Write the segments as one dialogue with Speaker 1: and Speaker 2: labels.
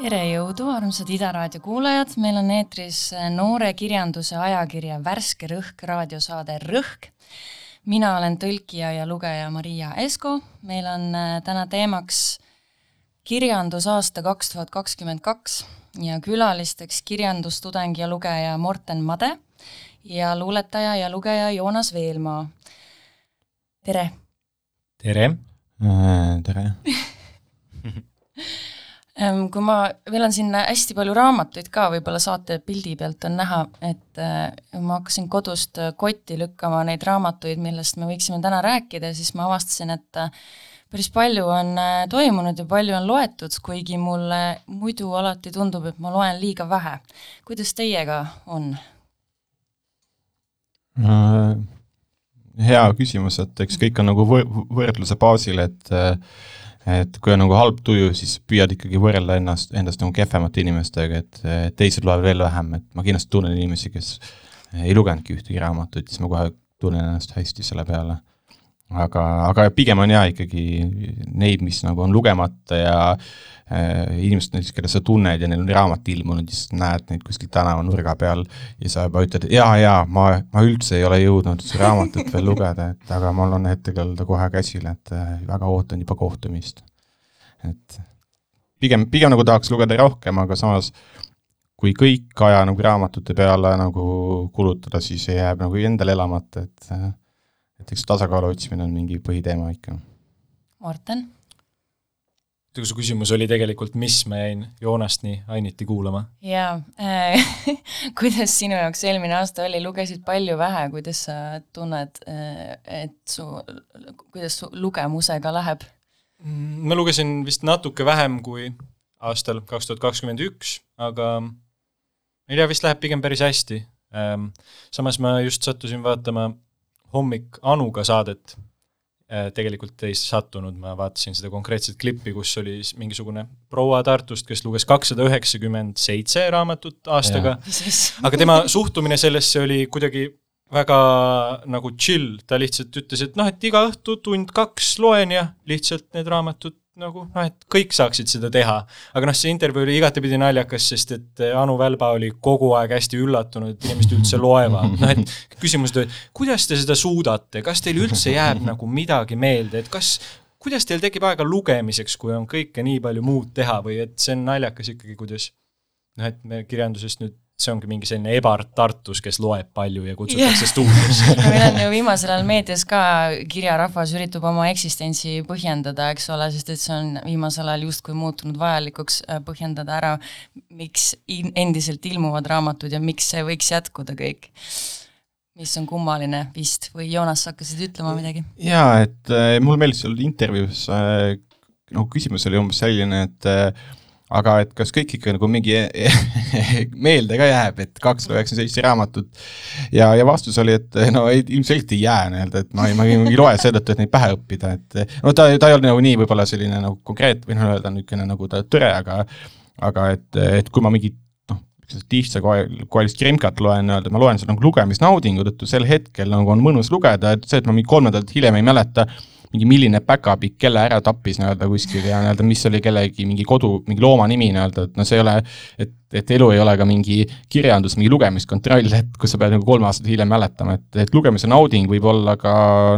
Speaker 1: tere jõudu, armsad Ida raadio kuulajad, meil on eetris noore kirjanduse ajakirja Värske Rõhk raadiosaade Rõhk. mina olen tõlkija ja lugeja Maria Esko, meil on äh, täna teemaks kirjandusaasta kaks tuhat kakskümmend kaks ja külalisteks kirjandustudeng ja lugeja Morten Made ja luuletaja ja lugeja Joonas Veelmaa. tere!
Speaker 2: tere
Speaker 3: äh,! tere
Speaker 1: ähm, kui ma, meil on siin hästi palju raamatuid ka, võib-olla saate pildi pealt on näha, et äh, ma hakkasin kodust kotti lükkama neid raamatuid, millest me võiksime täna rääkida, siis ma avastasin, et äh, päris palju on äh, toimunud ja palju on loetud, kuigi mulle muidu alati tundub, et ma loen liiga vähe. kuidas teiega on?
Speaker 3: Äh, hea küsimus, et eks kõik on nagu võr-, võrdluse baasil, et et kui on nagu halb tuju, siis püüad ikkagi võrrelda ennast, endast nagu kehvemate inimestega, et teised loevad veel vähem, et ma kindlasti tunnen inimesi, kes ei lugenudki ühtegi raamatut, siis ma kohe tunnen ennast hästi selle peale aga, aga pigem on jaa ikkagi neid, mis nagu on lugemata ja äh, inimesed näiteks, keda sa tunned ja neil on raamat ilmunud ja siis näed neid kuskil tänavanurga peal ja sa juba ütled, jaa, jaa, ma, ma üldse ei ole jõudnud seda raamatut veel lugeda, et aga mul on hetkel ta kohe käsil, et äh, väga ootan juba kohtumist. et pigem, pigem nagu tahaks lugeda rohkem, aga samas kui kõik aja nagu raamatute peale nagu kulutada, siis jääb nagu endale elamata, et äh, et eks tasakaalu otsimine on mingi põhiteema ikka.
Speaker 1: Marten?
Speaker 2: kui su küsimus oli tegelikult, mis ma jäin Joonast nii ainiti kuulama?
Speaker 1: jaa äh, kuidas sinu jaoks eelmine aasta oli, lugesid palju vähe, kuidas sa tunned, äh, et su, kuidas su lugemusega läheb?
Speaker 2: Mm, ma lugesin vist natuke vähem kui aastal kaks tuhat kakskümmend üks, aga ma ei tea, vist läheb pigem päris hästi. Ähm, samas ma just sattusin vaatama hommik Anuga saadet äh, tegelikult ei sattunud, ma vaatasin seda konkreetset klippi, kus oli mingisugune proua Tartust, kes luges kakssada üheksakümmend seitse raamatut aastaga, aga tema suhtumine sellesse oli kuidagi väga nagu chill, ta lihtsalt ütles, et noh, et iga õhtu tund-kaks loen ja lihtsalt need raamatud nagu noh, et kõik saaksid seda teha. aga noh, see intervjuu oli igatepidi naljakas, sest et eh, Anu Välba oli kogu aeg hästi üllatunud, et inimesed üldse loevad, noh et küsimused olid, kuidas te seda suudate, kas teil üldse jääb nagu midagi meelde, et kas kuidas teil tekib aega lugemiseks, kui on kõike nii palju muud teha või et see on naljakas ikkagi, kuidas noh, et me kirjandusest nüüd see ongi mingi selline Ebart Tartus, kes loeb palju ja kutsutakse yeah. stuudiosse
Speaker 1: meil on ju viimasel ajal meedias ka kirjarahvas üritab oma eksistentsi põhjendada, eks ole, sest et see on viimasel ajal justkui muutunud vajalikuks äh, põhjendada ära, miks endiselt ilmuvad raamatud ja miks see võiks jätkuda kõik mis on kummaline vist või Joonas, sa hakkasid ütlema midagi?
Speaker 3: jaa, et äh, mulle meeldis seal intervjuus äh,, no küsimus oli umbes selline, et äh, aga et kas kõik ikka nagu mingi meelde ka jääb, et kakssada üheksakümmend seitse raamatut? Ja, ja vastus oli, et no ei, ilmselgelt ei jää nii-öelda, et ma ei, ma ei, loe seetõttu, et neid pähe õppida, et no ta, ta ei olnud nagu nii võib-olla selline nagu konkreetne või noh, öelda niisugune nagu ta tõre, aga aga et, et kui ma mingit noh, lihtsa koelist kremkat loen nii-öelda, ma loen seda nagu lugemisnaudingu tõttu, sel hetkel nagu on mõnus lugeda, et see, et ma mingi kolm nädalat hiljem ei mäleta, mingi milline päkapikk kelle ära tappis nii-öelda kuskil ja nii-öelda mis oli kellegi mingi kodu, mingi looma nimi nii-öelda, et noh, see ei ole, et, et elu ei ole ka mingi kirjandus, mingi lugemiskontroll, et kus sa pead nagu kolm aastat hiljem mäletama, et, et lugemise nauding võib olla ka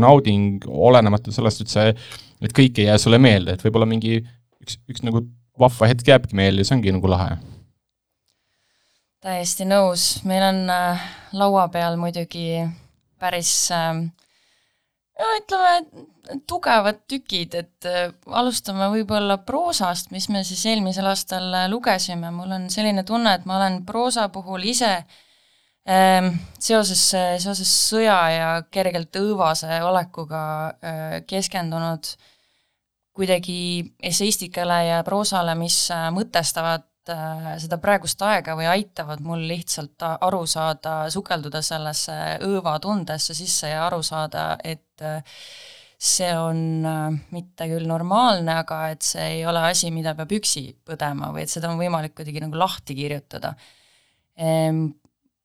Speaker 3: nauding olenemata sellest, et see, et kõik ei jää sulle meelde, et võib-olla mingi üks, üks nagu vahva hetk jääbki meelde ja see ongi nagu lahe.
Speaker 1: Täiesti nõus, meil on äh, laua peal muidugi päris äh, no ütleme, tugevad tükid, et äh, alustame võib-olla proosast, mis me siis eelmisel aastal äh, lugesime, mul on selline tunne, et ma olen proosa puhul ise ähm, seoses, seoses sõja ja kergelt õõvase olekuga äh, keskendunud kuidagi esseistikale ja proosale, mis mõtestavad seda praegust aega või aitavad mul lihtsalt aru saada, sukelduda sellesse õõvatundesse sisse ja aru saada, et see on äh, mitte küll normaalne, aga et see ei ole asi, mida peab üksi põdema või et seda on võimalik kuidagi nagu lahti kirjutada.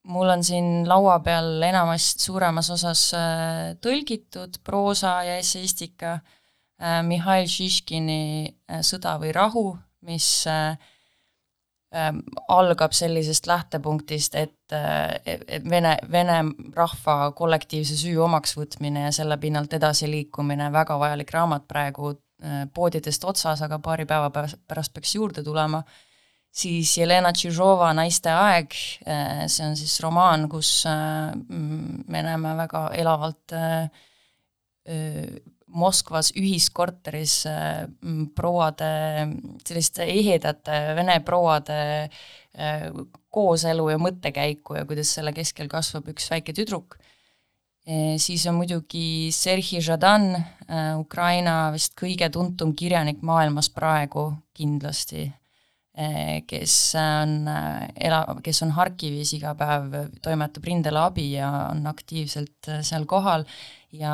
Speaker 1: mul on siin laua peal enamasti suuremas osas äh, tõlgitud proosa ja esseistika äh, Mihhail Šiškini äh, Sõda või rahu, mis algab sellisest lähtepunktist, et Vene, Vene rahva kollektiivse süü omaksvõtmine ja selle pinnalt edasiliikumine, väga vajalik raamat praegu poodidest otsas, aga paari päeva pärast peaks juurde tulema. Siis Jelena Tšižova Naiste aeg, äh, see on siis romaan, kus äh, me näeme väga elavalt äh, Moskvas ühiskorteris prouade, selliste ehedate vene prouade kooselu ja mõttekäiku ja kuidas selle keskel kasvab üks väike tüdruk. siis on muidugi Sergei Žadan, Ukraina vist kõige tuntum kirjanik maailmas praegu kindlasti kes on eh, ela-, kes on Harkivis iga päev, toimetab Rindele abi ja on aktiivselt seal kohal ja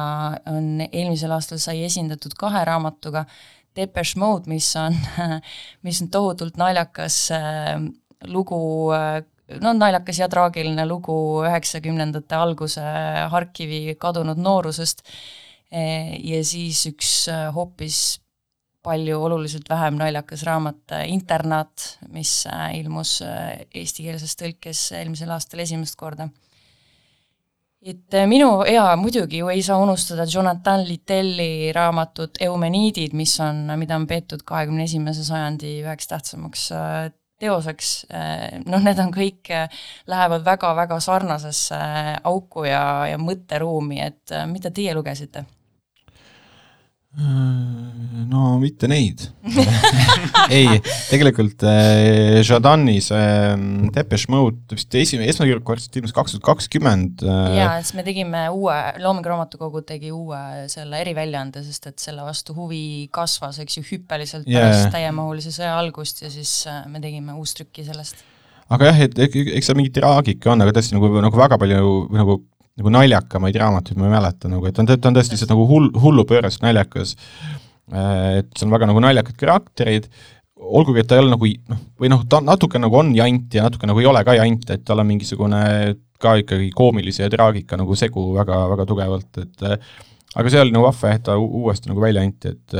Speaker 1: on, eelmisel aastal sai esindatud kahe raamatuga, Depeche Mode, mis on, mis on tohutult naljakas lugu, no naljakas ja traagiline lugu üheksakümnendate alguse Harkivi kadunud noorusest ja siis üks hoopis palju oluliselt vähem naljakas raamat äh, Internaat, mis äh, ilmus äh, eestikeelses tõlkes eelmisel aastal esimest korda. Et minu, jaa, muidugi ju ei saa unustada Jonathan Littelli raamatut Eumeniidid, mis on, mida on peetud kahekümne esimese sajandi üheks tähtsamaks teoseks, noh, need on kõik, lähevad väga-väga sarnasesse auku ja, ja mõtteruumi, et mida teie lugesite?
Speaker 3: Äh, no mitte neid ei, tegelikult äh, Jadanis äh, Depeche Mode vist esimene, esmakordselt ilmus kaks tuhat kakskümmend.
Speaker 1: Äh, jaa, siis me tegime uue, Looming Raamatukogu tegi uue selle eriväljaande, sest et selle vastu huvi kasvas, eks ju, hüppeliselt yeah. pärast täiemahulise sõja algust ja siis me tegime uustrükki sellest
Speaker 3: aga jah, et eks seal mingi traagika on, aga tõesti nagu, nagu väga palju nagu nagu naljakamaid raamatuid ma ei mäleta nagu, et on, ta on tõesti lihtsalt nagu hull, hullupööraselt naljakas. Äh, et seal on väga nagu naljakad karakterid, olgugi et ta ei ole nagu noh, või noh, ta natuke nagu on jant ja natuke nagu ei ole ka jant, et tal on mingisugune ka ikkagi koomilise ja traagika nagu segu väga, väga tugevalt, et aga see oli nagu vahva et ta uuesti nagu välja anti, et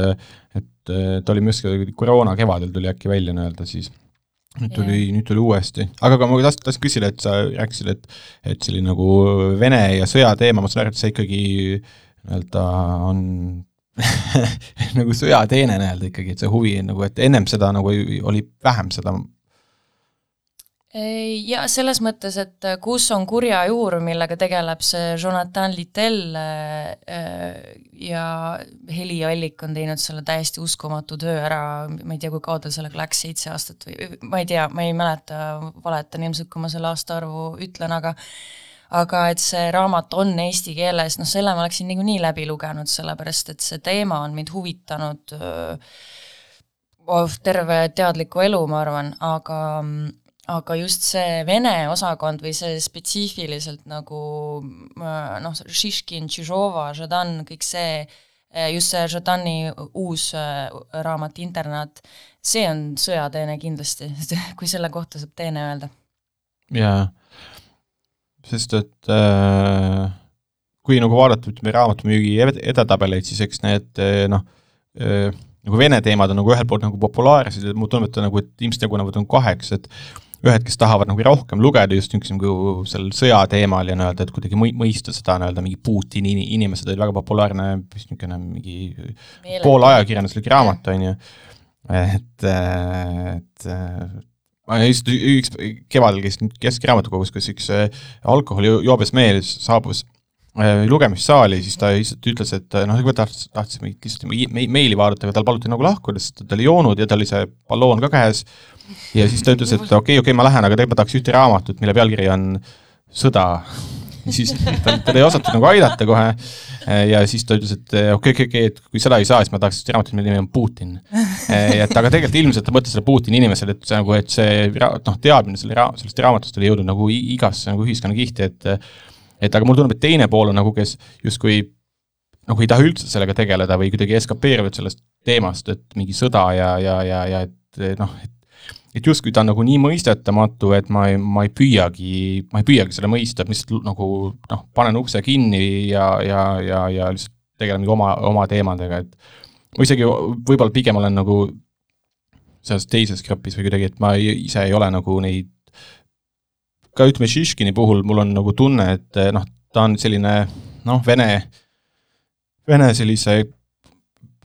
Speaker 3: et ta oli minu arust koroona kevadel tuli äkki välja nii-öelda siis nüüd tuli, nüüd tuli uuesti, aga ka ma tahtsin, tahtsin küsida, et sa rääkisid, et et selline nagu Vene ja sõja teema, ma saan aru, et see ikkagi nii-öelda on nagu sõjateene nii-öelda ikkagi, et see huvi nagu, et ennem seda nagu oli vähem seda
Speaker 1: ja selles mõttes, et äh, kus on kurja juur, millega tegeleb see Jonathan Littell äh, ja heliallik on teinud selle täiesti uskumatu töö ära, ma ei tea, kui kaua tal sellega läks, seitse aastat või ma ei tea, ma ei mäleta, valetan ilmselt, kui ma selle aastaarvu ütlen, aga aga et see raamat on eesti keeles, noh selle ma oleksin niikuinii läbi lugenud, sellepärast et see teema on mind huvitanud oh, terve teadliku elu, ma arvan, aga aga just see vene osakond või see spetsiifiliselt nagu noh, Šiškin, Tšižova, Žadan, kõik see, just see Žadani uus äh, raamat Internaat, see on sõjateene kindlasti kui selle kohta saab teene öelda.
Speaker 3: jaa, sest et äh, kui nagu vaadata, ütleme, raamatumüügi edetabeleid, siis eks need noh äh,, nagu vene teemad on nagu ühelt poolt nagu populaarsed ja mulle tundub, et nagu, et ilmselt jagunevad nagu kaheks, et ühed, kes tahavad nagu rohkem lugeda just niisuguse nagu seal sõja teemal ja nii-öelda, et kuidagi mõista seda nii-öelda mingi Putini inimesed olid väga populaarne, vist niisugune mingi poolajakirjanduslik raamat, on ju, et, et ma just üks kevadel käisin Keskraamatukogus, kus üks alkoholijoobes mees saabus äh, lugemissaali, siis ta lihtsalt ütles, et noh, ta tahtis, tahtis mingit lihtsalt meili vaadata, aga tal paluti nagu lahkuda, sest ta oli joonud ja tal oli see balloon ka käes ja siis ta ütles, et okei okay,, okei okay,, ma lähen, aga tegelikult ma tahaks ühte raamatut, mille pealkiri on Sõda. siis ta, teda ei osatud nagu aidata kohe ja siis ta ütles, et okei okay,, okei okei, et kui seda ei saa, siis ma tahaks ühte raamatut, mille nimi on Putin. et aga tegelikult ilmselt ta mõtles selle Putini inimesele, et see nagu, et see noh, teadmine selle ra-, sellest raamatust oli jõudnud nagu igasse nagu ühiskonnakihti, et et aga mulle tundub, et teine pool on nagu, kes justkui nagu ei taha üldse sellega tegeleda või kuidagi eskapeerivad sellest teemast, et mingi sõda ja, ja, ja, ja et noh, et et justkui ta on nagu nii mõistetamatu, et ma ei, ma ei püüagi, ma ei püüagi seda mõista, lihtsalt nagu noh, panen ukse kinni ja, ja, ja, ja lihtsalt tegelen oma, oma teemadega, et ma isegi võib-olla pigem olen nagu selles teises grupis või kuidagi, et ma ei, ise ei ole nagu neid, ka ütleme, Šiškini puhul mul on nagu tunne, et noh, ta on selline noh, vene, vene sellise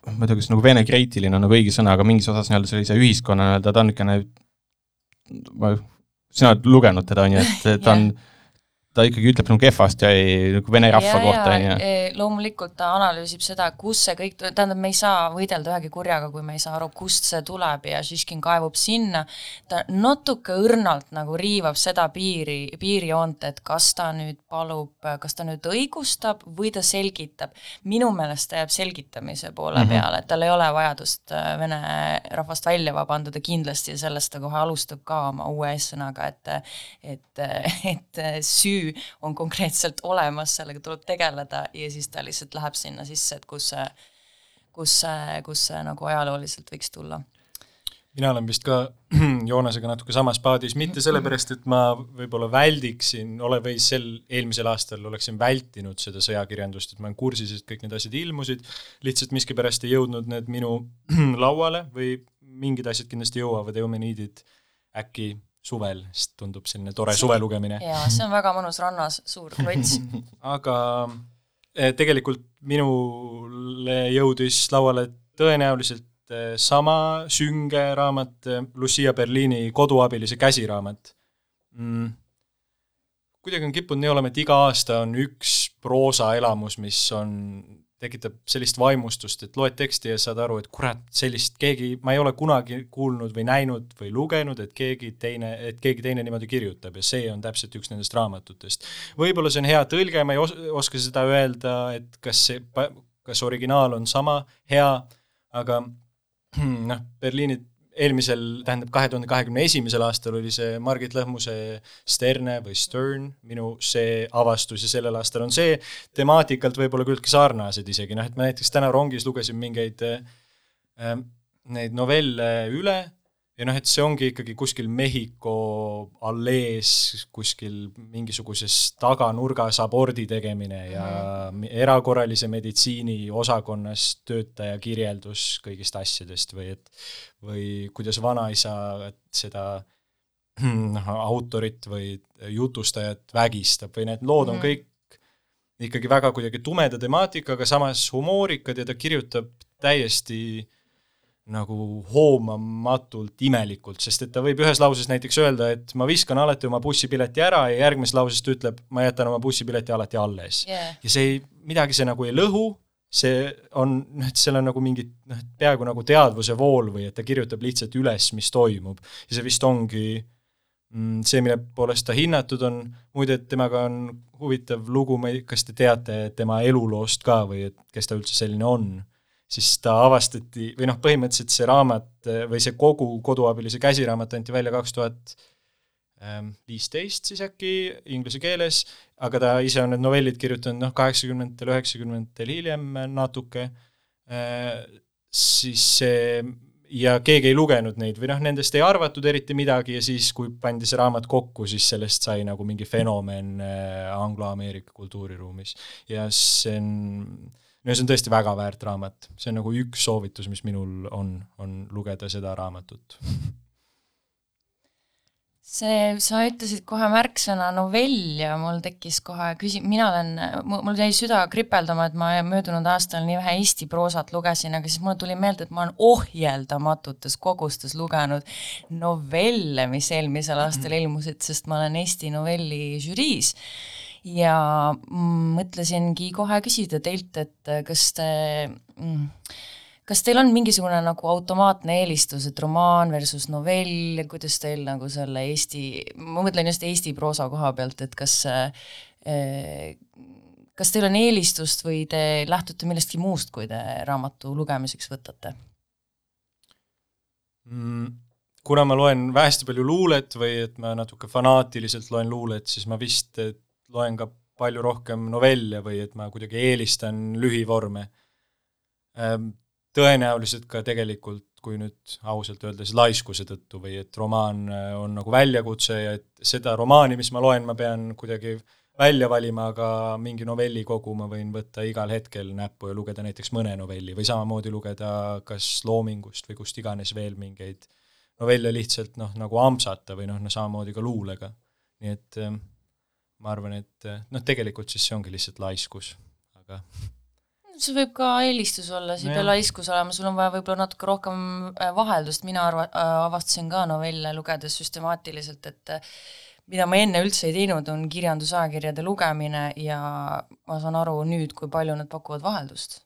Speaker 3: ma ei tea, kas nagu vene kreitiline on nagu õige sõna, aga mingis osas nii-öelda sellise ühiskonna nii-öelda, ta on niisugune, sina oled lugenud teda, on ju, et ta on yeah ta ikkagi ütleb nagu kehvasti nagu vene rahva kohta, on ju.
Speaker 1: Loomulikult ta analüüsib seda, kust see kõik, tähendab, me ei saa võidelda ühegi kurjaga, kui me ei saa aru, kust see tuleb ja Šiškin kaevub sinna, ta natuke õrnalt nagu riivab seda piiri, piirijoont, et kas ta nüüd palub, kas ta nüüd õigustab või ta selgitab. minu meelest ta jääb selgitamise poole mm -hmm. peale, et tal ei ole vajadust äh, vene rahvast välja vabandada kindlasti ja sellest ta kohe alustab ka oma uue eessõnaga, et et, et süü süü on konkreetselt olemas, sellega tuleb tegeleda ja siis ta lihtsalt läheb sinna sisse, et kus see, kus see, kus see nagu ajalooliselt võiks tulla.
Speaker 2: Mina olen vist ka Joonasega natuke samas paadis, mitte sellepärast, et ma võib-olla väldiksin, ole või sel eelmisel aastal oleksin vältinud seda sõjakirjandust, et ma olen kursis, et kõik need asjad ilmusid, lihtsalt miskipärast ei jõudnud need minu lauale või mingid asjad kindlasti jõuavad, Eumeniidid äkki suvel, sest tundub selline tore suve lugemine.
Speaker 1: jaa, see on väga mõnus rannas, suur klots
Speaker 2: aga eh, tegelikult minule jõudis lauale tõenäoliselt eh, sama sünge raamat, eh, Lucia Berliini Koduabilise käsiraamat. Mm.. kuidagi on kippunud nii olema, et iga aasta on üks proosaelamus, mis on tekitab sellist vaimustust, et loed teksti ja saad aru, et kurat, sellist keegi, ma ei ole kunagi kuulnud või näinud või lugenud, et keegi teine, et keegi teine niimoodi kirjutab ja see on täpselt üks nendest raamatutest. võib-olla see on hea tõlge, ma ei os-, oska seda öelda, et kas see, kas originaal on sama hea, aga noh, Berliini eelmisel, tähendab kahe tuhande kahekümne esimesel aastal oli see Margit Lõhmuse Sterne või Stern, minu see avastus ja sellel aastal on see temaatikalt võib-olla küllaltki sarnased isegi, noh et ma näiteks täna rongis lugesin mingeid äh, neid novelle üle ja noh, et see ongi ikkagi kuskil Mehhiko allees kuskil mingisuguses taganurgas abordi tegemine ja mm. erakorralise meditsiini osakonnas töötaja kirjeldus kõigist asjadest või et või kuidas vanaisa seda noh, autorit või jutustajat vägistab või need lood on mm -hmm. kõik ikkagi väga kuidagi tumeda temaatikaga, samas humoorikad ja ta kirjutab täiesti nagu hoomamatult imelikult, sest et ta võib ühes lauses näiteks öelda, et ma viskan alati oma bussipileti ära ja järgmises lauses ta ütleb, ma jätan oma bussipileti alati alles. Yeah.. ja see ei, midagi see nagu ei lõhu, see on, noh, et seal on nagu mingid noh, peaaegu nagu teadvuse vool või et ta kirjutab lihtsalt üles, mis toimub. ja see vist ongi mm, see, mille poolest ta hinnatud on, muide, et temaga on huvitav lugu, ma ei, kas te teate tema eluloost ka või et kes ta üldse selline on siis ta avastati, või noh, põhimõtteliselt see raamat või see kogu koduabilise käsiraamat anti välja kaks tuhat ähm, viisteist siis äkki inglise keeles, aga ta ise on need novellid kirjutanud noh, kaheksakümnendatel, üheksakümnendatel hiljem natuke, äh, siis see ja keegi ei lugenud neid või noh, nendest ei arvatud eriti midagi ja siis, kui pandi see raamat kokku, siis sellest sai nagu mingi fenomen äh, anglo-ameerika kultuuriruumis. ja see on no see on tõesti väga väärt raamat, see on nagu üks soovitus, mis minul on, on lugeda seda raamatut.
Speaker 1: see, sa ütlesid kohe märksõna novell ja mul tekkis kohe küsi-, mina olen, mul jäi süda kripeldama, et ma möödunud aastal nii vähe Eesti proosat lugesin, aga siis mulle tuli meelde, et ma olen ohjeldamatutes kogustes lugenud novelle, mis eelmisel aastal ilmusid, sest ma olen Eesti novelli žüriis ja mõtlesingi kohe küsida teilt, et kas te mm, kas teil on mingisugune nagu automaatne eelistus, et romaan versus novell, kuidas teil nagu selle Eesti, ma mõtlen just Eesti proosa koha pealt, et kas eh, kas teil on eelistust või te lähtute millestki muust, kui te raamatu lugemiseks võtate
Speaker 2: mm,? kuna ma loen hästi palju luulet või et ma natuke fanaatiliselt loen luulet, siis ma vist, loen ka palju rohkem novelle või et ma kuidagi eelistan lühivorme. Ehm, tõenäoliselt ka tegelikult kui nüüd ausalt öelda, siis laiskuse tõttu või et romaan äh, on nagu väljakutse ja et seda romaani, mis ma loen, ma pean kuidagi välja valima, aga mingi novellikogu ma võin võtta igal hetkel näppu ja lugeda näiteks mõne novelli või samamoodi lugeda kas Loomingust või kust iganes veel mingeid novelle lihtsalt noh, nagu ampsata või noh, no samamoodi ka luulega. nii et äh, ma arvan, et noh, tegelikult siis see ongi lihtsalt laiskus, aga
Speaker 1: see võib ka eelistus olla, see ei pea laiskus olema, sul on vaja võib-olla natuke rohkem äh, vaheldust, mina arva-, äh, avastasin ka novelle lugedes süstemaatiliselt, et äh, mida ma enne üldse ei teinud, on kirjandusajakirjade lugemine ja ma saan aru nüüd, kui palju nad pakuvad vaheldust.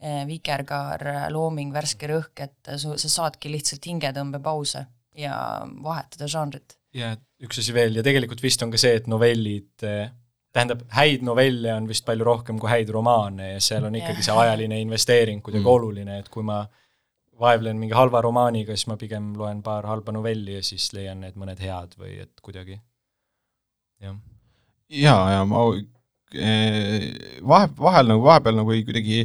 Speaker 1: Vikerkaar, Looming, Värske Rõhk, et su, sa saadki lihtsalt hingetõmbepause ja vahetada žanrit.
Speaker 2: Ja üks asi veel ja tegelikult vist on ka see, et novellid tähendab, häid novelle on vist palju rohkem kui häid romaane ja seal on ikkagi see ajaline investeering kuidagi mm. oluline, et kui ma vaevlen mingi halva romaaniga, siis ma pigem loen paar halba novelli ja siis leian need mõned head või et kuidagi, jah.
Speaker 3: jaa, ja ma eh, vahe, vahel nagu, vahepeal nagu ei kuidagi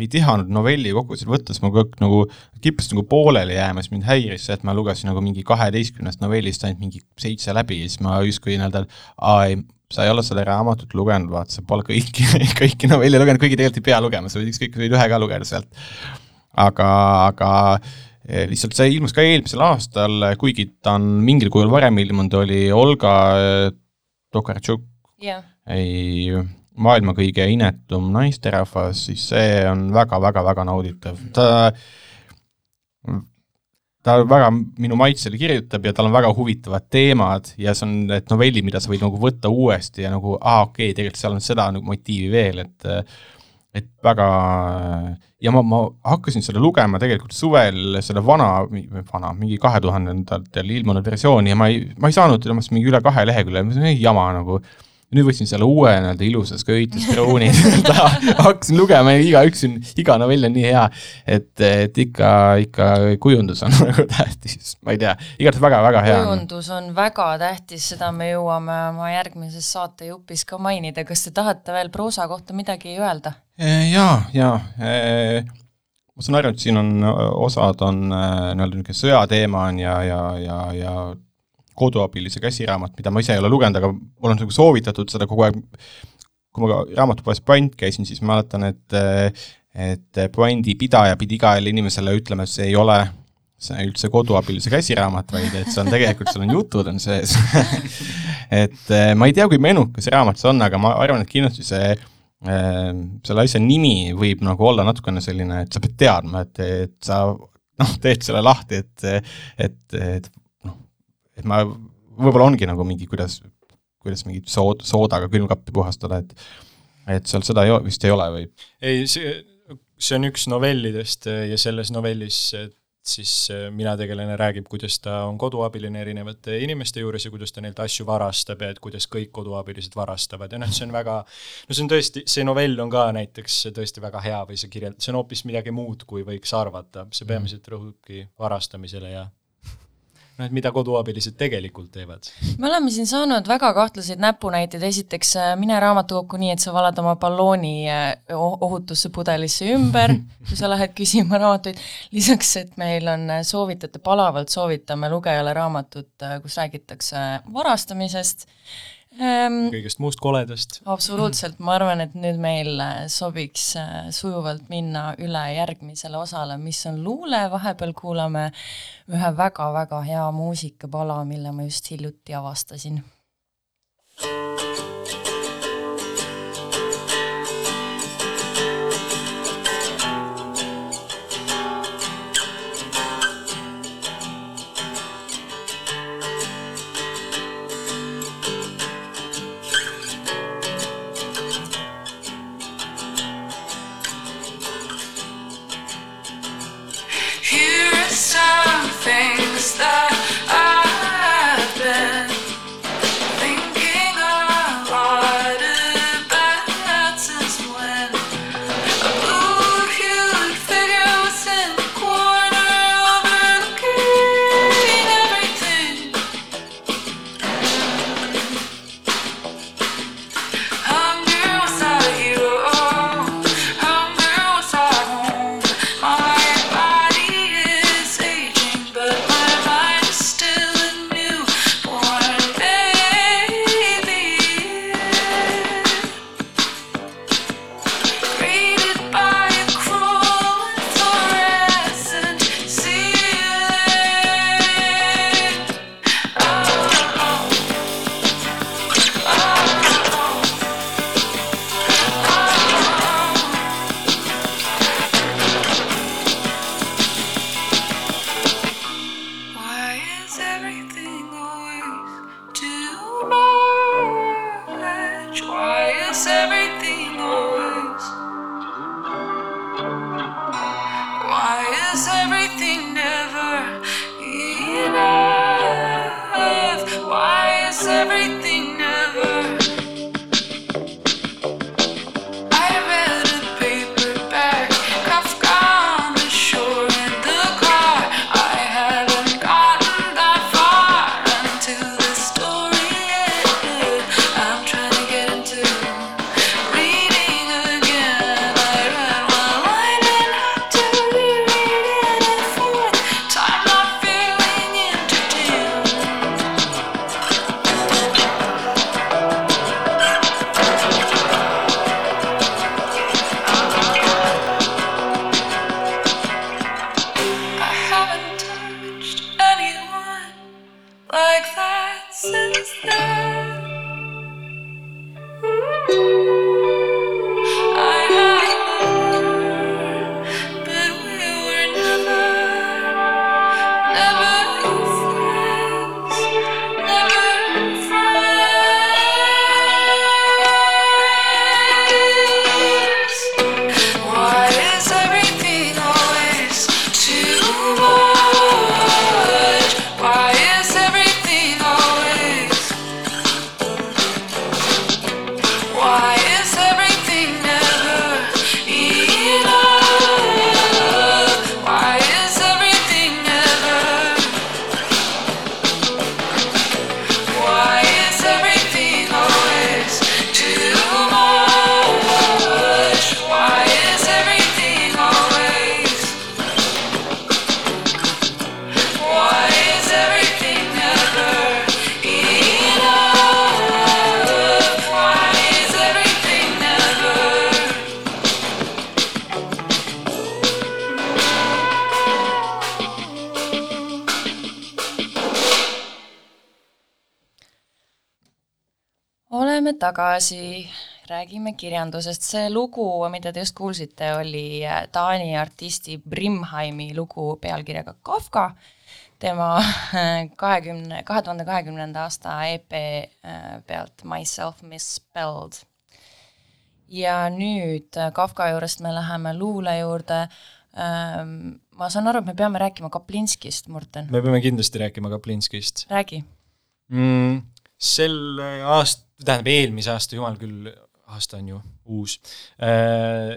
Speaker 3: ei tihanud novelli kogusid võttes, ma kogu aeg nagu kippusin nagu pooleli jääma, siis mind häiris see, et ma lugesin nagu mingi kaheteistkümnest novellist ainult mingi seitse läbi ja siis ma justkui nii-öelda, aa ei, sa ei ole seda raamatut lugenud, vaata, sa pole kõiki, kõiki novelle lugenud, kuigi tegelikult ei pea lugema, sa võid ükskõik, võid ühe ka lugeda sealt. aga, aga eh, lihtsalt see ilmus ka eelmisel aastal, kuigi ta on mingil kujul varem ilmunud, oli Olga eh, Tokartšuk
Speaker 1: yeah.,
Speaker 3: ei, maailma kõige inetum naisterahvas, siis see on väga-väga-väga nauditav, ta ta väga minu maitsele kirjutab ja tal on väga huvitavad teemad ja see on need novellid, mida sa võid nagu võtta uuesti ja nagu aa, okei okay,, tegelikult seal on seda nagu motiivi veel, et et väga ja ma, ma hakkasin seda lugema tegelikult suvel selle vana, vana, mingi kahe tuhandendatel ilmunud versiooni ja ma ei, ma ei saanud temast mingi üle kahe lehekülje, jama nagu nüüd võtsin selle uue nii-öelda ilusas köites krooni hakkasin lugema ja igaüks on, iga novell on nii hea, et, et ikka, ikka kujundus on nagu tähtis, ma ei tea, igatahes väga-väga hea.
Speaker 1: kujundus on väga tähtis, seda me jõuame oma järgmises saatejupis ka mainida, kas te tahate veel proosa kohta midagi öelda?
Speaker 3: E, jaa, jaa e, ma saan aru, et siin on, osad on e, nii-öelda niisugune sõjateema on ja, ja, ja, ja koduabilise käsiraamat, mida ma ise ei ole lugenud, aga mul on nagu soovitatud seda kogu aeg, kui ma raamatupoes Brand käisin, siis mäletan, et et Brandi pidaja pidi igale inimesele ütlema, et see ei ole see üldse koduabilise käsiraamat, vaid et see on tegelikult, seal on jutud on sees. Et ma ei tea, kui menukas raamat see on, aga ma arvan, et kindlasti see selle asja nimi võib nagu olla natukene selline, et sa pead teadma, et, et sa noh, teed selle lahti, et, et, et et ma, võib-olla ongi nagu mingi, kuidas, kuidas mingit sood, soodaga külmkappi puhastada, et et seal seda ei, vist ei ole või?
Speaker 2: ei, see, see on üks novellidest ja selles novellis siis mina tegelane räägib, kuidas ta on koduabiline erinevate inimeste juures ja kuidas ta neilt asju varastab ja et kuidas kõik koduabilised varastavad. Ja noh, see on väga, no see on tõesti, see novell on ka näiteks tõesti väga hea või see kirjeld-, see on hoopis midagi muud, kui võiks arvata, see peamiselt rõhubki varastamisele ja noh, et mida koduabilised tegelikult teevad.
Speaker 1: me oleme siin saanud väga kahtlaseid näpunäiteid, esiteks äh, mine raamatukokku nii, et sa valad oma ballooni äh, ohutusse pudelisse ümber, kui sa lähed küsima raamatuid, lisaks, et meil on äh, soovitajate, palavalt soovitame lugejale raamatut, kus räägitakse varastamisest,
Speaker 2: ähm, kõigest muust koledast.
Speaker 1: absoluutselt, ma arvan, et nüüd meil äh, sobiks äh, sujuvalt minna üle järgmisele osale, mis on luule, vahepeal kuulame ühe väga-väga hea muusikapala, mille ma just hiljuti avastasin
Speaker 4: Why is
Speaker 1: tagasi, räägime kirjandusest. see lugu, mida te just kuulsite, oli äh, Taani artisti Brimheimi lugu pealkirjaga Kafka. tema kahekümne, kahe tuhande kahekümnenda aasta EP äh, pealt Myself Misspelled. ja nüüd äh, Kafka juurest me läheme luule juurde. ma saan aru, et me peame rääkima Kaplinskist, Morten.
Speaker 2: me peame kindlasti rääkima Kaplinskist
Speaker 1: räägi.
Speaker 2: mm,. sel aast-, tähendab eelmise aasta, jumal küll, aasta on ju uus. Äh,,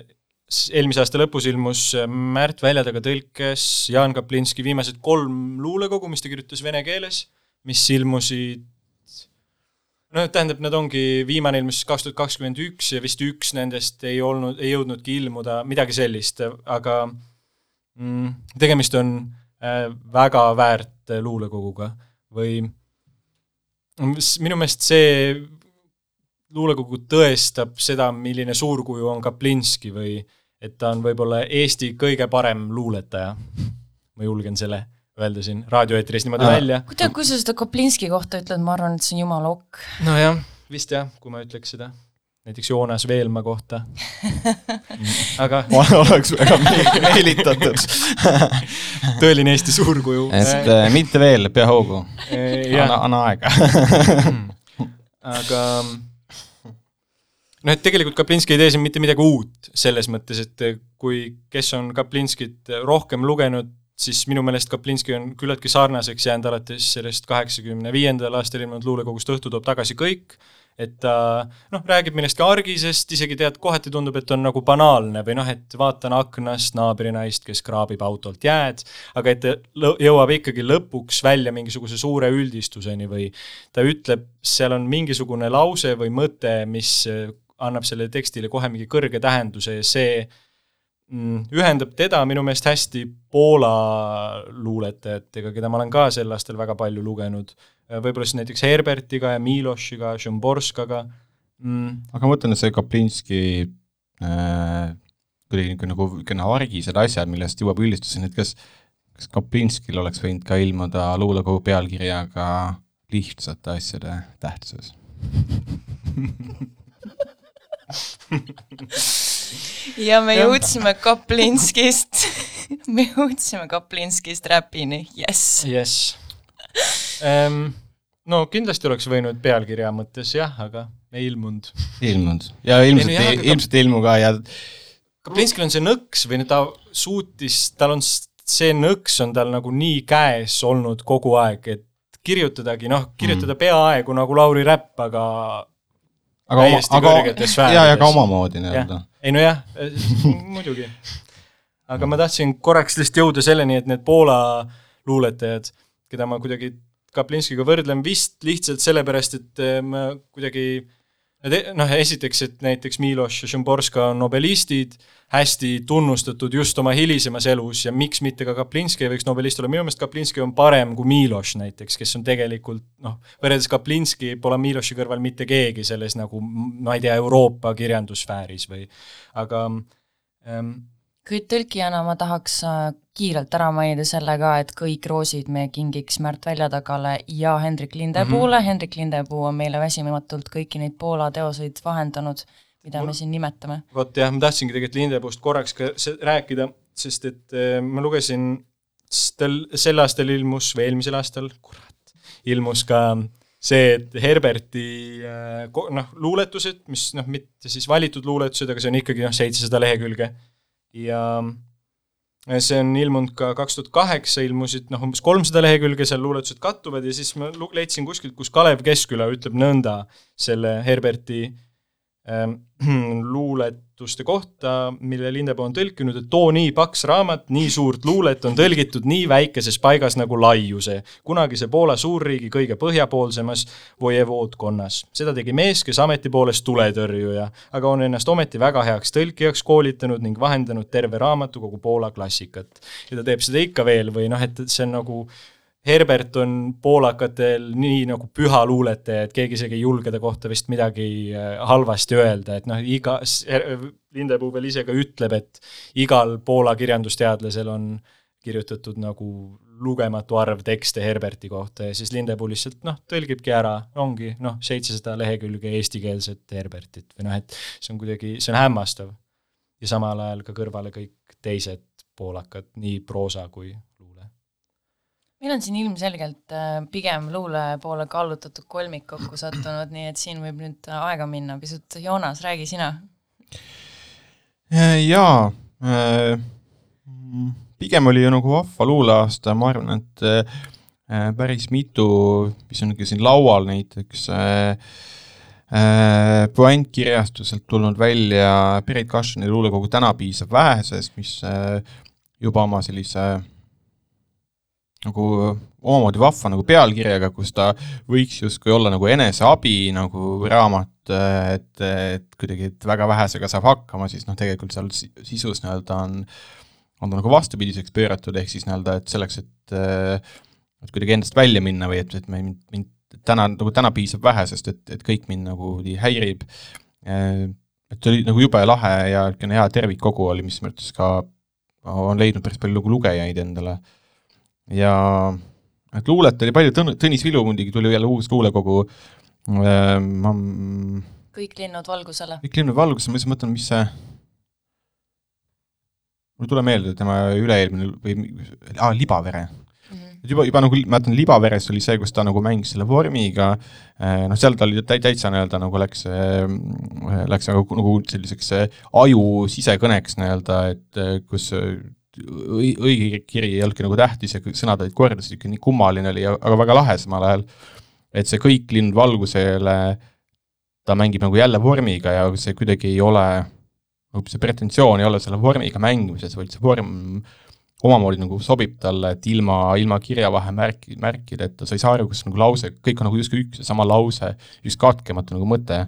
Speaker 2: eelmise aasta lõpus ilmus Märt Väljataga tõlkes Jaan Kaplinski viimased kolm luulekogu, mis ta kirjutas vene keeles, mis ilmusid no tähendab, nad ongi, viimane ilmus kaks tuhat kakskümmend üks ja vist üks nendest ei olnud, ei jõudnudki ilmuda, midagi sellist, aga mm, tegemist on äh, väga väärt luulekoguga või minu meelest see luulekogu tõestab seda, milline suurkuju on Kaplinski või et ta on võib-olla Eesti kõige parem luuletaja. ma julgen selle öelda siin raadioeetris niimoodi
Speaker 3: Aa.
Speaker 2: välja.
Speaker 1: kui tead, kui sa seda Koplinski kohta ütled, ma arvan, et see on jumala ok.
Speaker 2: nojah, vist jah, kui ma ütleks seda. näiteks Joonas Veelma kohta. aga
Speaker 3: oleks väga me- meelitatud.
Speaker 2: tõeline Eesti suurkuju.
Speaker 3: et äh, mitte veel, pea hoogu.
Speaker 2: jah
Speaker 3: anna, anna aega.
Speaker 2: aga noh, et tegelikult Kaplinski ei tee siin mitte midagi uut, selles mõttes, et kui, kes on Kaplinskit rohkem lugenud, siis minu meelest Kaplinski on küllaltki sarnaseks jäänud alates sellest kaheksakümne viiendal aastal ilmunud luulekogust Õhtu toob tagasi kõik, et ta noh, räägib millestki argisest, isegi tead, kohati tundub, et on nagu banaalne või noh, et vaatan aknast naabrinaist, kes kraabib autolt jääd, aga et ta jõuab ikkagi lõpuks välja mingisuguse suure üldistuseni või ta ütleb, seal on mingisugune lause või mõte, mis annab sellele tekstile kohe mingi kõrge tähenduse ja see mm, ühendab teda minu meelest hästi Poola luuletajatega, keda ma olen ka sel aastal väga palju lugenud. võib-olla siis näiteks Herbertiga ja Milošiga, Šomborskaga mm,.
Speaker 3: aga ma mõtlen, et see Kaplinski äh, kuidagi niisugune nagu niisugune argised asjad, millest jõuab üldistuseni, et kas kas Kaplinskil oleks võinud ka ilmuda luulekogu pealkirjaga lihtsate asjade tähtsus?
Speaker 1: ja me jõudsime Kaplinskist me jõudsime Kaplinskist räpini, jess.
Speaker 2: jess. ähm,. no kindlasti oleks võinud pealkirja mõttes jah, aga ei ilmunud.
Speaker 3: ei ilmunud ja ilmselt
Speaker 2: Ei,
Speaker 3: ei, ilmselt ei ilmu ka ja
Speaker 2: Kaplinskil on see nõks või no ta suutis, tal on see nõks on tal nagu nii käes olnud kogu aeg, et kirjutadagi, noh, kirjutada mm. peaaegu nagu Lauri Räpp, aga
Speaker 3: aga oma, aga ja, ja ka omamoodi nii-öelda.
Speaker 2: ei nojah, muidugi. aga ma tahtsin korraks lihtsalt jõuda selleni, et need Poola luuletajad, keda ma kuidagi Kaplinskiga võrdlen vist lihtsalt sellepärast, et eh, ma kuidagi e- noh, esiteks, et näiteks Miloš ja Šimborska on nobelistid, hästi tunnustatud just oma hilisemas elus ja miks mitte ka Kaplinski ei võiks nobelist olla, minu meelest Kaplinski on parem kui Miloš näiteks, kes on tegelikult noh, võrreldes Kaplinski pole Miloši kõrval mitte keegi selles nagu ma ei tea, Euroopa kirjandussfääris või aga ähm,
Speaker 1: kuid tõlkijana ma tahaks äh, kiirelt ära mainida selle ka, et kõik roosid me kingiks Märt Väljatagale ja Hendrik Lindepuule mm, -hmm. Hendrik Lindepuu on meile väsimatult kõiki neid Poola teoseid vahendanud, mida me siin nimetame.
Speaker 2: vot jah, ma tahtsingi tegelikult Lindepuust korraks ka rääkida, sest et äh, ma lugesin, tal sel aastal ilmus või eelmisel aastal, kurat, ilmus ka see, et Herberti äh, noh, luuletused, mis noh, mitte siis valitud luuletused, aga see on ikkagi noh, seitsesada lehekülge ja see on ilmunud ka kaks tuhat kaheksa ilmusid noh, umbes kolmsada lehekülge, seal luuletused kattuvad ja siis ma leidsin kuskilt, kus Kalev Keskküla ütleb nõnda selle Herberti ähm, luuletuste kohta, mille Lindepuu on tõlkinud, et too nii paks raamat, nii suurt luulet on tõlgitud nii väikeses paigas nagu laiuse, kunagise Poola suurriigi kõige põhjapoolsemas vojevoodkonnas. seda tegi mees, kes ameti poolest tuletõrjuja, aga on ennast ometi väga heaks tõlkijaks koolitanud ning vahendanud terve raamatukogu Poola klassikat. ja ta teeb seda ikka veel või noh, et see on nagu Herbert on poolakatel nii nagu püha luuletaja, et keegi isegi ei julge ta kohta vist midagi äh, halvasti öelda, et noh, iga, Lindepuu veel ise ka ütleb, et igal Poola kirjandusteadlasel on kirjutatud nagu lugematu arv tekste Herberti kohta ja siis Lindepuu lihtsalt noh, tõlgibki ära, ongi noh, seitsesada lehekülge eestikeelset Herbertit või noh, et see on kuidagi, see on hämmastav. ja samal ajal ka kõrvale kõik teised poolakad, nii proosa kui.
Speaker 1: Meil on siin ilmselgelt äh, pigem luule poole kallutatud kolmik kokku sattunud, nii et siin võib nüüd aega minna pisut. Joonas, räägi sina.
Speaker 3: jaa, pigem oli ju nagu vahva luuleaasta, ma arvan, et äh, päris mitu, mis on siin laual näiteks äh, äh, puäntkirjastuselt tulnud välja Piret Kašini luulekogu Täna piisab vähesest, mis äh, juba oma sellise nagu omamoodi vahva nagu pealkirjaga, kus ta võiks justkui olla nagu eneseabi nagu raamat, et, et kuidagi, et väga vähesega saab hakkama, siis noh, tegelikult seal si- sisus nii-öelda on on ta nagu vastupidiseks pööratud, ehk siis nii-öelda, et selleks, et et kuidagi endast välja minna või et, et mind, mind täna, nagu täna piisab vähesest, et, et kõik mind nagu häirib. et oli nagu jube lahe ja niisugune hea tervikkogu oli, mis minu arvates ka on leidnud päris palju nagu lugejaid endale. Ja et luulet oli palju, Tõn-, Tõnis Vilu muidugi tuli jälle uus luulekogu, ma
Speaker 1: kõik linnud valgusele.
Speaker 3: kõik linnud valguses, ma lihtsalt mõtlen, mis see mul ei tule meelde tema üle-eelmine või ah, Libavere. et juba, juba nagu mäletan, Libaveres oli see, kus ta nagu mängis selle vormiga, noh, seal ta oli täi-, täitsa nii-öelda nagu läks, läks nagu, nagu selliseks äh, aju sisekõneks nii-öelda, et äh, kus äh, õige kiri ei olnudki nagu tähtis ja sõnad olid kordas, niisugune nii kummaline oli, aga väga lahe samal ajal. et see kõik lind valgusele, ta mängib nagu jälle vormiga ja see kuidagi ei ole, see pretensioon ei ole selle vormiga mängimises, vaid see vorm omamoodi nagu sobib talle, et ilma, ilma kirjavahemärki, märkideta sa ei saa aru, kus nagu lause, kõik on nagu justkui üks ja sama lause, üks katkematu nagu mõte.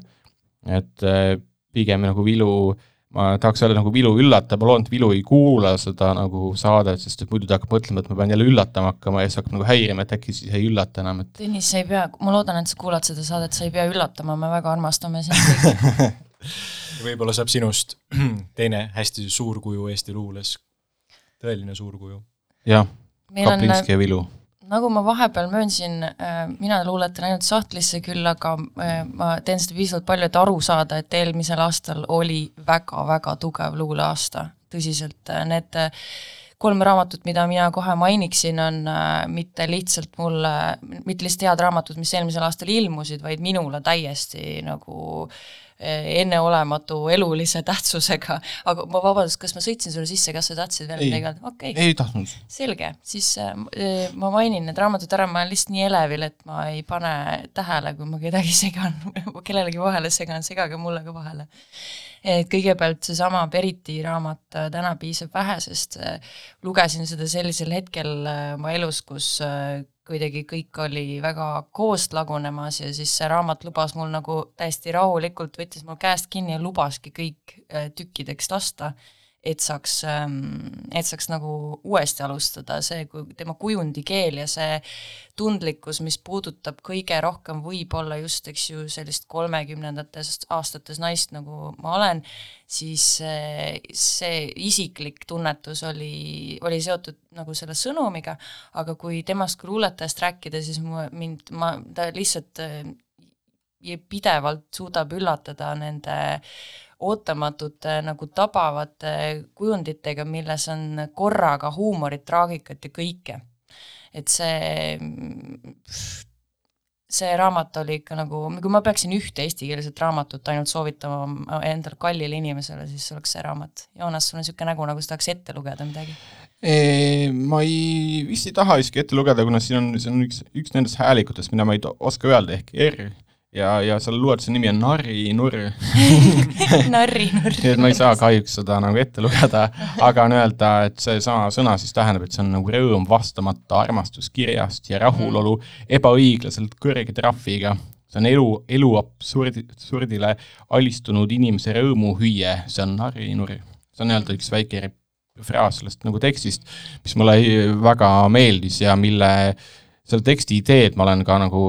Speaker 3: et äh, pigem nagu Vilu, ma tahaks öelda nagu Vilu üllatab, ma loodan, et Vilu ei kuula seda nagu saadet, sest et muidu ta hakkab mõtlema, et ma pean jälle üllatama hakkama ja siis hakkab nagu häirima, et äkki siis ei üllata enam, et
Speaker 1: Tõnis, sa ei pea, ma loodan, et sa kuulad seda saadet, sa ei pea üllatama, me väga armastame sind kõiki.
Speaker 2: võib-olla saab sinust teine hästi suur kuju Eesti luules, tõeline suur kuju.
Speaker 3: jah,
Speaker 1: meil on,
Speaker 3: Kaplinski ja Vilu.
Speaker 1: Nagu ma vahepeal möönsin, mina luuletan ainult sahtlisse küll, aga äh, ma teen seda piisavalt palju, et aru saada, et eelmisel aastal oli väga-väga tugev luuleaasta, tõsiselt, need äh, kolm raamatut, mida mina kohe mainiksin, on äh, mitte lihtsalt mulle, mitte lihtsalt head raamatud, mis eelmisel aastal ilmusid, vaid minule täiesti nagu äh, enneolematu elulise tähtsusega, aga ma vabandust, kas ma sõitsin sulle sisse, kas sa tahtsid veel midagi öelda? okei okay.
Speaker 3: ei tahtnud.
Speaker 1: selge, siis äh, ma mainin need raamatud ära, ma olen lihtsalt nii elevil, et ma ei pane tähele, kui ma kedagi segan, kellelegi vahele segan, segage mulle ka vahele. et kõigepealt seesama Beriti raamat Täna piisab vähe, sest äh, lugesin seda sellisel hetkel oma elus, kus kuidagi kõik oli väga koost lagunemas ja siis see raamat lubas mul nagu täiesti rahulikult, võttis mul käest kinni ja lubaski kõik äh, tükkideks lasta et saaks, et saaks nagu uuesti alustada, see kui tema kujundikeel ja see tundlikkus, mis puudutab kõige rohkem võib-olla just, eks ju, sellist kolmekümnendates aastates naist, nagu ma olen, siis see, see isiklik tunnetus oli, oli seotud nagu selle sõnumiga, aga kui temast kui luuletajast rääkida, siis mu, mind, ma, ta lihtsalt äh, pidevalt suudab üllatada nende ootamatute nagu tabavate kujunditega, milles on korraga huumorit, traagikat ja kõike. et see, see raamat oli ikka nagu, kui ma peaksin ühte eestikeelset raamatut ainult soovitama endale kallile inimesele, siis oleks see raamat. Joonas, sul on niisugune nägu, nagu sa tahaks ette lugeda midagi.
Speaker 3: ma ei, vist ei taha isegi ette lugeda, kuna siin on, see on üks, üks nendest häälikutest, mida ma ei oska öelda, ehk R ja, ja selle luuletuse nimi on
Speaker 1: narri, narri.
Speaker 3: nii et ma ei saa kahjuks seda nagu ette lugeda, aga on öelda, et seesama sõna siis tähendab, et see on nagu rõõm vastamata armastuskirjast ja rahulolu ebaõiglaselt kõrge trahviga. see on elu, elu absurdi, absurdile alistunud inimese rõõmuhüüe, see on narrinurr. see on nii-öelda üks väike fraas sellest nagu tekstist, mis mulle väga meeldis ja mille, selle teksti ideed ma olen ka nagu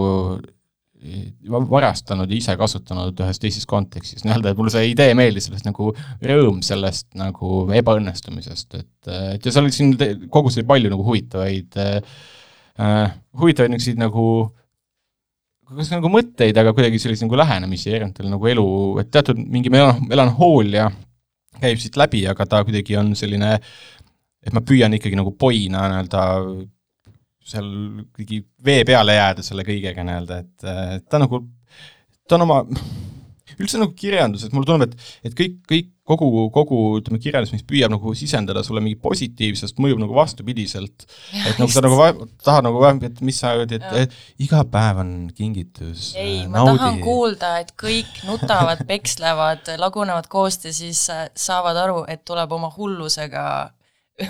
Speaker 3: varastanud ja ise kasutanud ühes teises kontekstis, nii-öelda, et mulle see idee meeldis, sellest nagu rõõm sellest nagu ebaõnnestumisest, et, et ja seal oli siin kogus oli palju nagu huvitavaid äh,, huvitavaid niisuguseid nagu kas nagu mõtteid, aga kuidagi selliseid nagu lähenemisi erinevatele nagu elu, et teatud mingi melan-, melanhoolia käib siit läbi, aga ta kuidagi on selline, et ma püüan ikkagi nagu poina nii-öelda seal kuidagi vee peale jääda selle kõigega nii-öelda, et äh, ta nagu, ta on oma, üldse nagu kirjandus, et mulle tundub, et, et kõik, kõik, kogu, kogu ütleme, kirjandus, mis püüab nagu sisendada sulle mingi positiivsust, mõjub nagu vastupidiselt. et nagu sa nagu tahad nagu, et mis sa öeldi, et, et iga päev on kingitus.
Speaker 1: ei,
Speaker 3: äh,
Speaker 1: ma tahan kuulda, et kõik nutavad, pekslevad, lagunevad koost ja siis äh, saavad aru, et tuleb oma hullusega,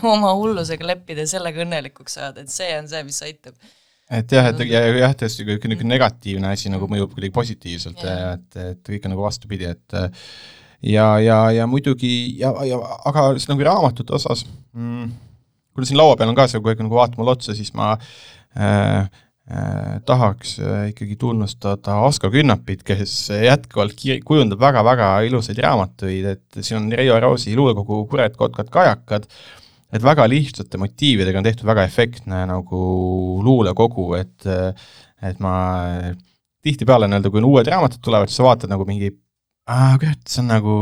Speaker 1: oma hullusega leppida ja sellega õnnelikuks saada, et see on see, mis aitab.
Speaker 3: et jah, et ja jah, tõesti kui niisugune negatiivne asi nagu mõjub kuidagi positiivselt
Speaker 1: Jah.
Speaker 3: ja et, et kõik on nagu vastupidi, et ja, ja, ja muidugi ja, ja aga nagu raamatute osas mm,, kuna siin laua peal on ka see aeg nagu vaata mulle otsa, siis ma äh, äh, tahaks äh, ikkagi tunnustada Asko Künnapit, kes jätkuvalt kujundab väga-väga ilusaid raamatuid, et siin on Reio Roosi luulekogu Kured, kotkad, kajakad, et väga lihtsate motiividega on tehtud väga efektne nagu luulekogu, et et ma tihtipeale nii-öelda, kui uued raamatud tulevad, siis sa vaatad nagu mingi aa kurat, see on nagu,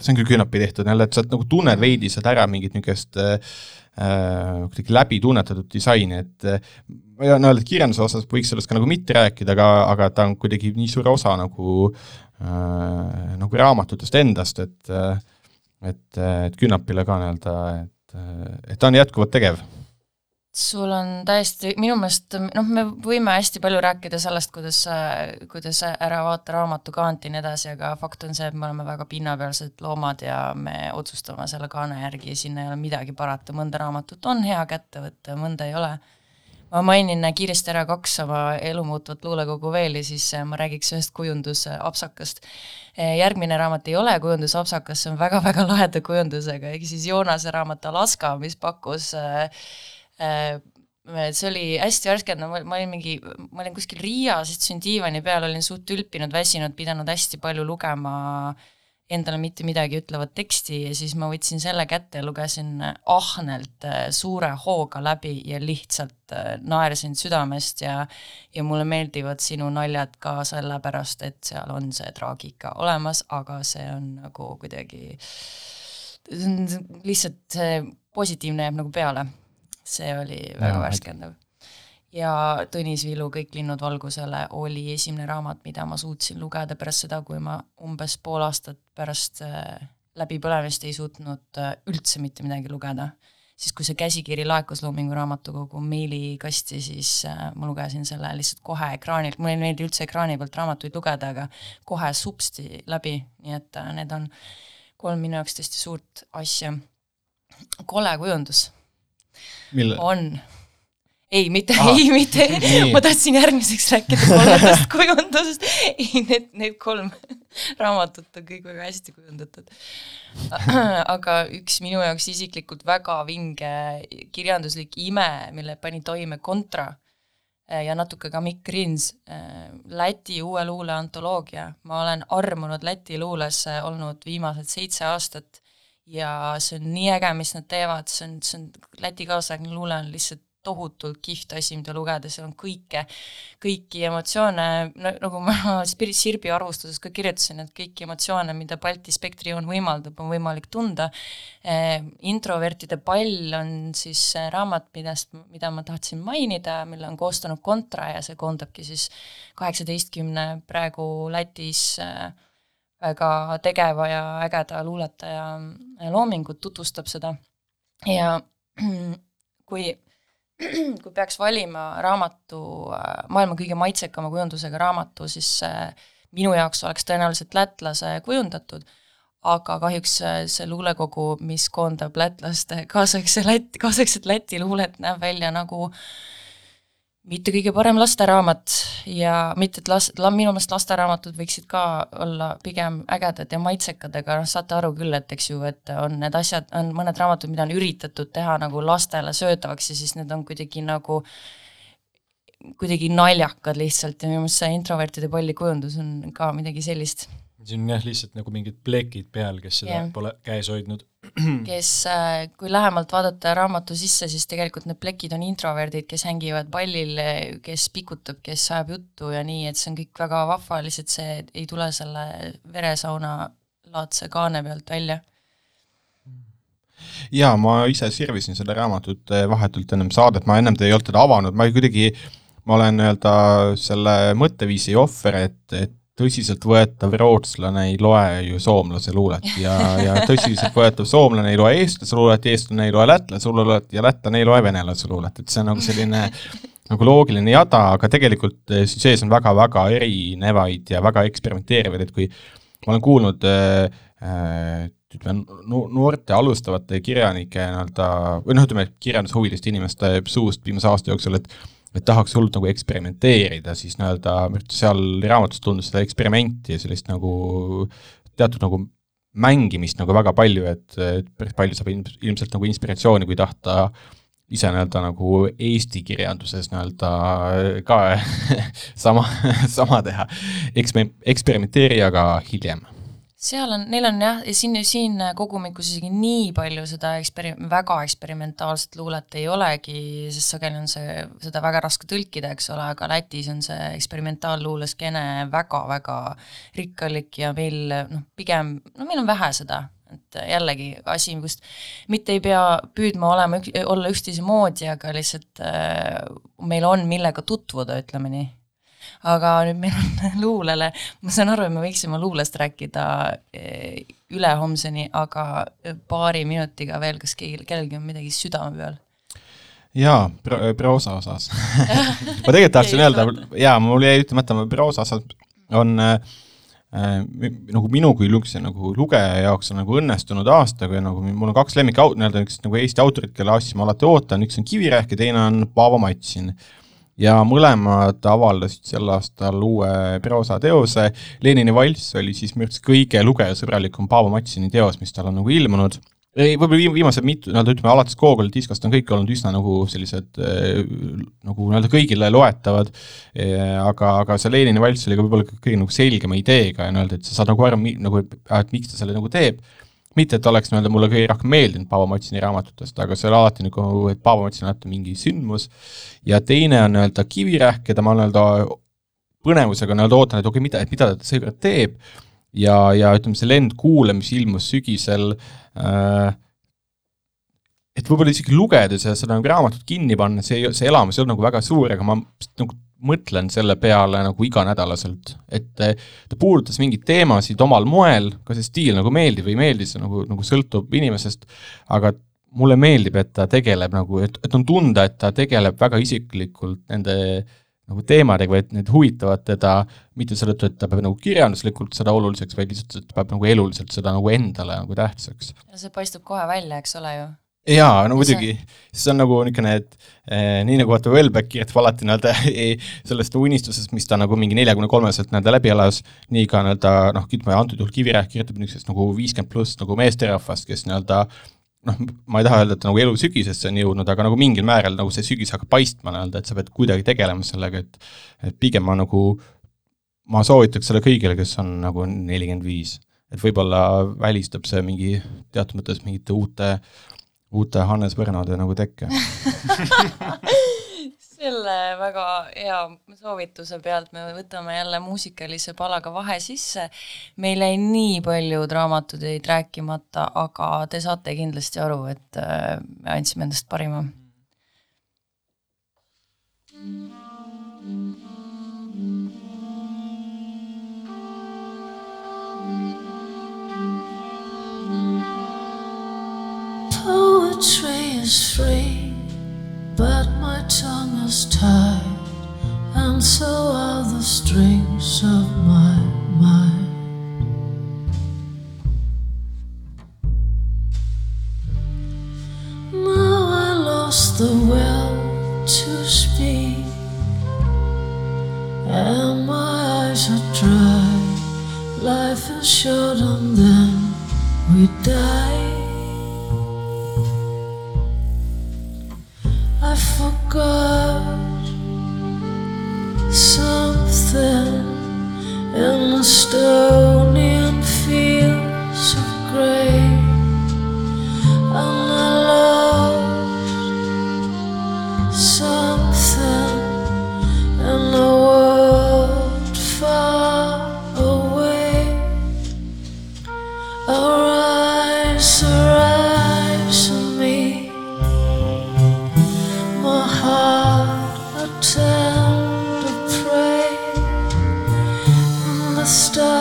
Speaker 3: see on küll Künnapi tehtud jälle, et sa nagu tunned veidi sealt ära mingit niisugust äh, kuidagi läbi tunnetatud disaini, et ma ei taha öelda, et kirjanduse osas võiks sellest ka nagu mitte rääkida, aga, aga ta on kuidagi nii suur osa nagu äh, nagu raamatutest endast, et et, et Künnapile ka nii-öelda, et, et ta on jätkuvalt tegev.
Speaker 1: Sul on täiesti, minu meelest noh, me võime hästi palju rääkida sellest, kuidas, kuidas ära vaata raamatu kaanti ja nii edasi, aga fakt on see, et me oleme väga pinnapealsed loomad ja me otsustame selle kaane järgi ja sinna ei ole midagi parata, mõnda raamatut on hea kätte võtta ja mõnda ei ole ma mainin kiiresti ära kaks oma elumuutvat luulekogu veel ja siis äh, ma räägiks ühest kujundusapsakast. järgmine raamat ei ole kujundusapsakas, see on väga-väga laheda kujundusega, ehk siis Joonase raamat Alaska, mis pakkus äh, äh, see oli hästi värskendab, ma olin mingi, ma olin kuskil Riias, istusin diivani peal, olin suht tülpinud, väsinud, pidanud hästi palju lugema endale mitte midagi ütlevat teksti ja siis ma võtsin selle kätte ja lugesin ahnelt äh, suure hooga läbi ja lihtsalt äh, naersin südamest ja ja mulle meeldivad sinu naljad ka sellepärast, et seal on see traagika olemas, aga see on nagu kuidagi lihtsalt see positiivne jääb nagu peale. see oli väga värskendav. Ja Tõnis Vilu Kõik linnud valgusele oli esimene raamat, mida ma suutsin lugeda pärast seda, kui ma umbes pool aastat pärast äh, läbipõlemist ei suutnud äh, üldse mitte midagi lugeda. siis, kui see käsikiri laekus Loomingu Raamatukogu meilikasti, siis äh, ma lugesin selle lihtsalt kohe ekraanilt, mulle ei meeldi üldse ekraani pealt raamatuid lugeda, aga kohe supsti läbi, nii et need on kolm minu jaoks tõesti suurt asja. kole kujundus on. Ei, mitte
Speaker 3: Ahah.
Speaker 1: ei, mitte ma tahtsin järgmiseks rääkida kolmandast kujundusest. ei, need, need kolm raamatut on kõik väga hästi kujundatud. aga üks minu jaoks isiklikult väga vinge kirjanduslik ime, mille pani toime Kontra eh, ja natuke ka Mikk Rins, Läti uue luule antoloogia. ma olen armunud Läti luulesse olnud viimased seitse aastat ja see on nii äge, mis nad teevad, see on, see on, Läti kaasaegne luule on lihtsalt tohutult kihvt asi, mida lugeda, seal on kõike, kõiki emotsioone, nagu ma Spirit Sirbi arvustuses ka kirjutasin, et kõiki emotsioone, mida Balti spektri joon võimaldab, on võimalik tunda eh,. introvertide pall on siis eh, raamat, millest, mida ma tahtsin mainida, mille on koostanud Kontra ja see koondabki siis kaheksateistkümne praegu Lätis eh, väga tegeva ja ägeda luuletaja loomingut, tutvustab seda ja kui kui peaks valima raamatu, maailma kõige maitsekama kujundusega raamatu, siis äh, minu jaoks oleks tõenäoliselt lätlase kujundatud, aga kahjuks äh, see luulekogu, mis koondab lätlaste kaasaegse Läti, kaasaegset Läti luulet, näeb välja nagu mitte kõige parem lasteraamat ja mitte, et las-, la-, minu meelest lasteraamatud võiksid ka olla pigem ägedad ja maitsekad, aga noh, saate aru küll, et eks ju, et on need asjad, on mõned raamatud, mida on üritatud teha nagu lastele söödavaks ja siis need on kuidagi nagu kuidagi naljakad lihtsalt ja minu meelest see introvertide palli kujundus on ka midagi sellist
Speaker 2: siin on jah, lihtsalt nagu mingid plekid peal, kes seda yeah. pole käes hoidnud.
Speaker 1: kes, äh, kui lähemalt vaadata raamatu sisse, siis tegelikult need plekid on introverdid, kes hängivad pallil, kes pikutab, kes ajab juttu ja nii, et see on kõik väga vahva, lihtsalt see ei tule selle veresauna laadse kaane pealt välja.
Speaker 3: jaa, ma ise sirvisin seda raamatut eh, vahetult ennem saadet, ma ennem ei olnud teda avanud, ma kuidagi, ma olen nii-öelda selle mõtteviisi ohver, et, et tõsiseltvõetav rootslane ei loe ju soomlase luulet ja, ja tõsiseltvõetav soomlane ei loe eestlase luulet, eestlane ei loe lätlase luulet ja lätlane ei loe venelase luulet, et see on nagu selline nagu loogiline jada, aga tegelikult eh, siin sees on väga-väga erinevaid ja väga eksperimenteerivaid, et kui ma olen kuulnud äh, ütleme, no- noorte alustavate kirjanike nii-öelda, või noh, ütleme, kirjandushuviliste inimeste suust viimase aasta jooksul, et et tahaks hullult nagu eksperimenteerida, siis nii-öelda seal raamatus tundus seda eksperimenti ja sellist nagu teatud nagu mängimist nagu väga palju, et, et päris palju saab ilm- ilmselt nagu inspiratsiooni, kui tahta ise nii-öelda nagu Eesti kirjanduses nii-öelda ka sama, sama teha. Eksper-, eksperimenteeri aga hiljem
Speaker 1: seal on, neil on jah, ja siin, siin kogumikus isegi nii palju seda eksperi-, väga eksperimentaalset luulet ei olegi, sest sageli on see, seda väga raske tõlkida, eks ole, aga Lätis on see eksperimentaalluuleskeene väga-väga rikkalik ja meil noh, pigem, no meil on vähe seda, et jällegi asi, kust mitte ei pea püüdma olema, olla üksteise moodi, aga lihtsalt äh, meil on, millega tutvuda, ütleme nii aga nüüd meil on luulele, ma saan aru, et me võiksime luulest rääkida eh, ülehomseni, aga paari minutiga veel, kas keegi, kellelgi on midagi südame peal?
Speaker 3: jaa pro,, proosa osas. Ma tegelikult tahtsin öelda, jaa, mul jäi ütlemata, proosa osas on äh, nagu minu kui luguse, nagu lugeja jaoks on nagu õnnestunud aasta, kui nagu mul on kaks lemmik, nii-öelda üks nagu Eesti autorit, kelle asju ma alati ootan, üks on Kivirähk ja teine on Paavo Matsin ja mõlemad avaldasid sel aastal uue proosateose. Lenini valss oli siis minu arvates kõige lugejasõbralikum Paavo Matsini teos, mis tal on nagu ilmunud. ei, võib-olla viim-, viimased mitu, nii-öelda ütleme, alates Gogoli diskost on kõik olnud üsna nagu sellised äh, nagu nii-öelda kõigile loetavad, aga, aga see Lenini valss oli ka võib-olla kõige nagu selgema ideega ja nii-öelda, et sa saad nagu aru, nagu, et miks ta selle nagu teeb mitte, et oleks nii-öelda mulle kõige rohkem meeldinud Paavo Matsini raamatutest, aga see oli alati nagu, et Paavo Matsin on alati mingi sündmus. Ja teine on nii-öelda Kivirähk, keda ma nii-öelda põnevusega nii-öelda ootan, et okei okay,, mida, mida ta seekord teeb. Ja, ja ütleme, see lend kuule, mis ilmus sügisel äh,, et võib-olla isegi lugedes ja seda nagu raamatut kinni panna, see, see elamus ei olnud nagu väga suur, aga ma nagu mõtlen selle peale nagu iganädalaselt, et eh, ta puudutas mingeid teemasid omal moel, kas see stiil nagu meeldib või ei meeldi, see nagu, nagu sõltub inimesest, aga mulle meeldib, et ta tegeleb nagu, et, et on tunda, et ta tegeleb väga isiklikult nende nagu teemadega või et need huvitavad teda mitte seetõttu, et ta peab nagu kirjanduslikult seda oluliseks, vaid lihtsalt, et ta peab nagu eluliselt seda nagu endale nagu tähtsaks
Speaker 1: ja see paistub kohe välja, eks ole ju.
Speaker 3: jaa, no muidugi, see on nagu niisugune, et eh, nii nagu vaata Welbeck kirjutab alati nii-öelda sellest unistusest, mis ta nagu mingi neljakümne kolmeselt nii-öelda läbi elas, nii ka nii-öelda noh, ütleme antud juhul Kivirähk kirjutab niisugusest nagu viiskümmend pluss nagu meesterahvast, kes nii-öelda noh, ma ei taha öelda, et nagu elu sügisesse on jõudnud, aga nagu mingil määral nagu see sügis hakkab paistma nii-öelda, et sa pead kuidagi tegelema sellega, et et pigem ma nagu, ma soovitaks selle kõigile, kes on nagu nelikümmend viis. et võib-olla välistab see mingi teatud mõttes mingite uute uute Hannes Võrnode nagu tekke.
Speaker 1: selle väga hea soovituse pealt me võtame jälle muusikalise palaga vahe sisse. meil jäi nii palju draamatuteid rääkimata, aga te saate kindlasti aru, et äh, me andsime endast parima.
Speaker 5: Poetry is free, but my tongue is tied, and so are the strings of my mind. Now I lost the will to speak, and my eyes are dry. Life is short, and then we die. Forgot something in the Estonian fields of grey, star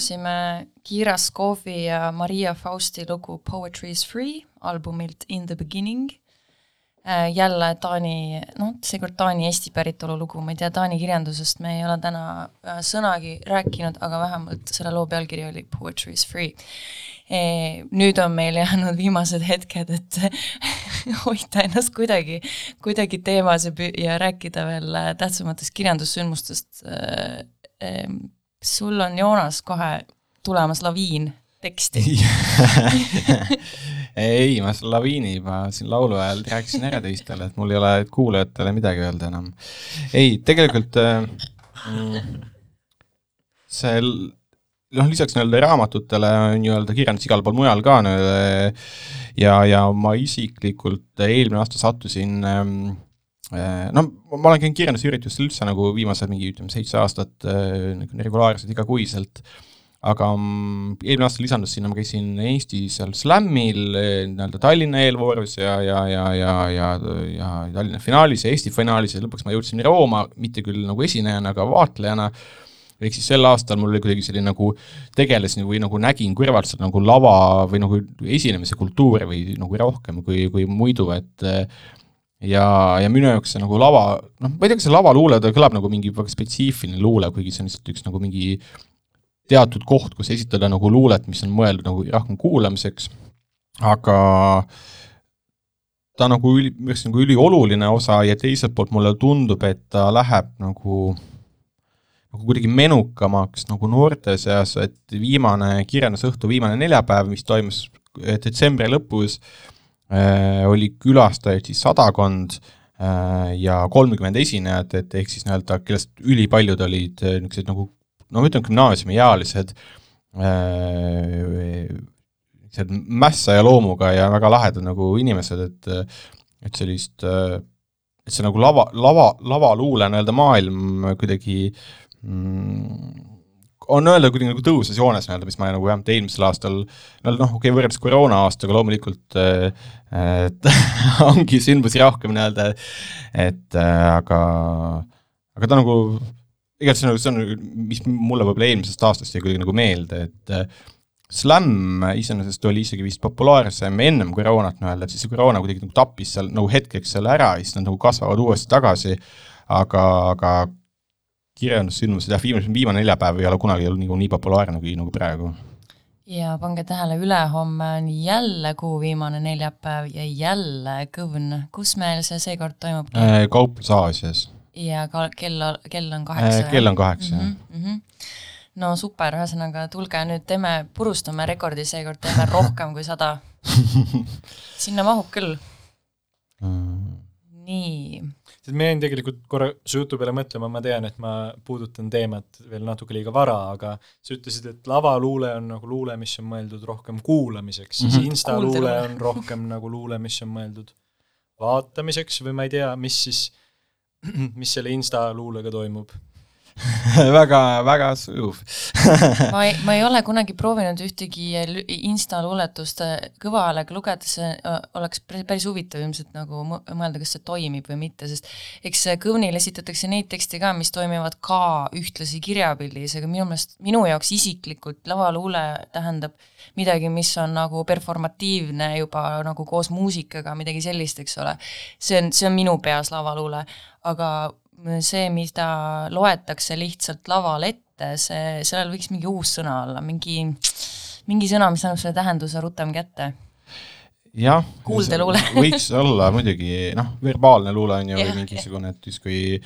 Speaker 1: kuulsime Kira Skovi ja Maria Fausti lugu Poetry is free albumilt In the beginning. jälle Taani, noh, seekord Taani Eesti päritolu lugu, ma ei tea, Taani kirjandusest me ei ole täna äh, sõnagi rääkinud, aga vähemalt selle loo pealkiri oli Poetry is free. Nüüd on meil jäänud viimased hetked, et hoida ennast kuidagi, kuidagi teemas ja, ja rääkida veel äh, tähtsamatest kirjandussündmustest sul on Joonas kohe tulemas laviin teksti.
Speaker 3: ei, ma selle laviini juba siin laulu ajal rääkisin ära teistele, et mul ei ole kuulajatele midagi öelda enam. ei, tegelikult äh, mm, see noh, lisaks nii-öelda raamatutele on nii-öelda kirjandus igal pool mujal ka ja, ja ma isiklikult eelmine aasta sattusin ähm, äh, no ma olen käinud kirjandusüritustel üldse nagu viimased mingi ütleme seitse aastat äh, nagu regulaarselt igakuiselt, aga mm, eelmine aasta lisandus sinna, ma käisin Eesti seal Slamil eh, nii-öelda Tallinna eelvoorus ja, ja, ja, ja, ja, ja Tallinna finaalis ja Eesti finaalis ja lõpuks ma jõudsin Rooma, mitte küll nagu esinejana, aga vaatlejana. Ehk siis sel aastal mul oli kuidagi selline nagu tegelesin või nagu nägin kõrvalt seda nagu lava või nagu esinemise kultuuri või nagu rohkem kui, kui muidu, et ja, ja minu jaoks see nagu lava, noh, ma ei tea, kas see lavaluule, ta kõlab nagu mingi väga spetsiifiline luule, kuigi see on lihtsalt üks nagu mingi teatud koht, kus esitada nagu luulet, mis on mõeldud nagu rohkem kuulamiseks, aga ta nagu üli, arust nagu ülioluline osa ja teiselt poolt mulle tundub, et ta läheb nagu nagu kuidagi menukamaks nagu noorte seas, et viimane kirjandusõhtu, viimane neljapäev, mis toimus eh, detsembri lõpus äh,, oli külastajaid siis sadakond äh, ja kolmkümmend esinejat, et ehk siis nii-öelda, kellest ülipaljud olid äh, niisugused nagu no ma ütlen gümnaasiumiealised äh, sellised mässa ja loomuga ja väga lahedad nagu inimesed, et et sellist, et see nagu lava, lava, lavaluule nii-öelda maailm kuidagi mm, on öelda kuidagi nagu tõusvas joones nii-öelda, mis ma nagu vähemalt eelmisel aastal, no noh, okei okay,, võrreldes koroona aastaga loomulikult äh, ongi sündmusi rohkem nii-öelda, et äh, aga, aga ta nagu igatahes on, see on, mis mulle võib-olla eelmisest aastast jäi kuidagi nagu meelde, et äh, Slam iseenesest oli isegi vist populaarsem ennem koroonat nii-öelda, et siis see koroona kuidagi nagu tappis seal nagu hetkeks selle ära ja siis nad nagu kasvavad uuesti tagasi, aga, aga kirjandussündmused jah, viimane, viimane neljapäev ei ole kunagi olnud nagu nii populaarne kui nagu praegu.
Speaker 1: ja pange tähele, ülehomme on jälle kuu viimane neljapäev ja jälle kõvn, kus meil see seekord toimub?
Speaker 3: kauplus Aasias,
Speaker 1: ja ka kell, kell on kaheksa.
Speaker 3: Äh, kell on kaheksa jah.
Speaker 1: mm. -hmm. no super, ühesõnaga tulge nüüd teeme, purustame rekordi seekord, teeme rohkem kui sada. sinna mahub küll. nii,
Speaker 2: sest ma jäin tegelikult korra su jutu peale mõtlema, ma tean, et ma puudutan teemat veel natuke liiga vara, aga sa ütlesid, et lavaluule on nagu luule, mis on mõeldud rohkem kuulamiseks, siis
Speaker 3: Mhm.
Speaker 2: mm -hmm. instaluule
Speaker 1: Kuuldeluule.
Speaker 2: on rohkem nagu luule, mis on mõeldud vaatamiseks või ma ei tea, mis siis, mis selle instaluulega toimub.
Speaker 3: väga, väga sujuv
Speaker 1: ma ei, ma ei ole kunagi proovinud ühtegi Insta luuletust äh, kõva häälega lugedes, oleks päris- huvitav ilmselt nagu mõ- mõelda, kas see toimib või mitte, sest eks äh, Kõvnil esitatakse neid tekste ka, mis toimivad ka ühtlasi kirjapildis, aga minu meelest, minu jaoks isiklikult lavaluule tähendab midagi, mis on nagu performatiivne juba nagu koos muusikaga, midagi sellist, eks ole. see on, see on minu peas lavaluule, aga see, mida loetakse lihtsalt laval ette, see, sellel võiks mingi uus sõna olla, mingi, mingi sõna, mis annab selle tähenduse rutem kätte.
Speaker 3: jah. Võiks olla muidugi, noh, verbaalne luule on ju või mingisugune, et justkui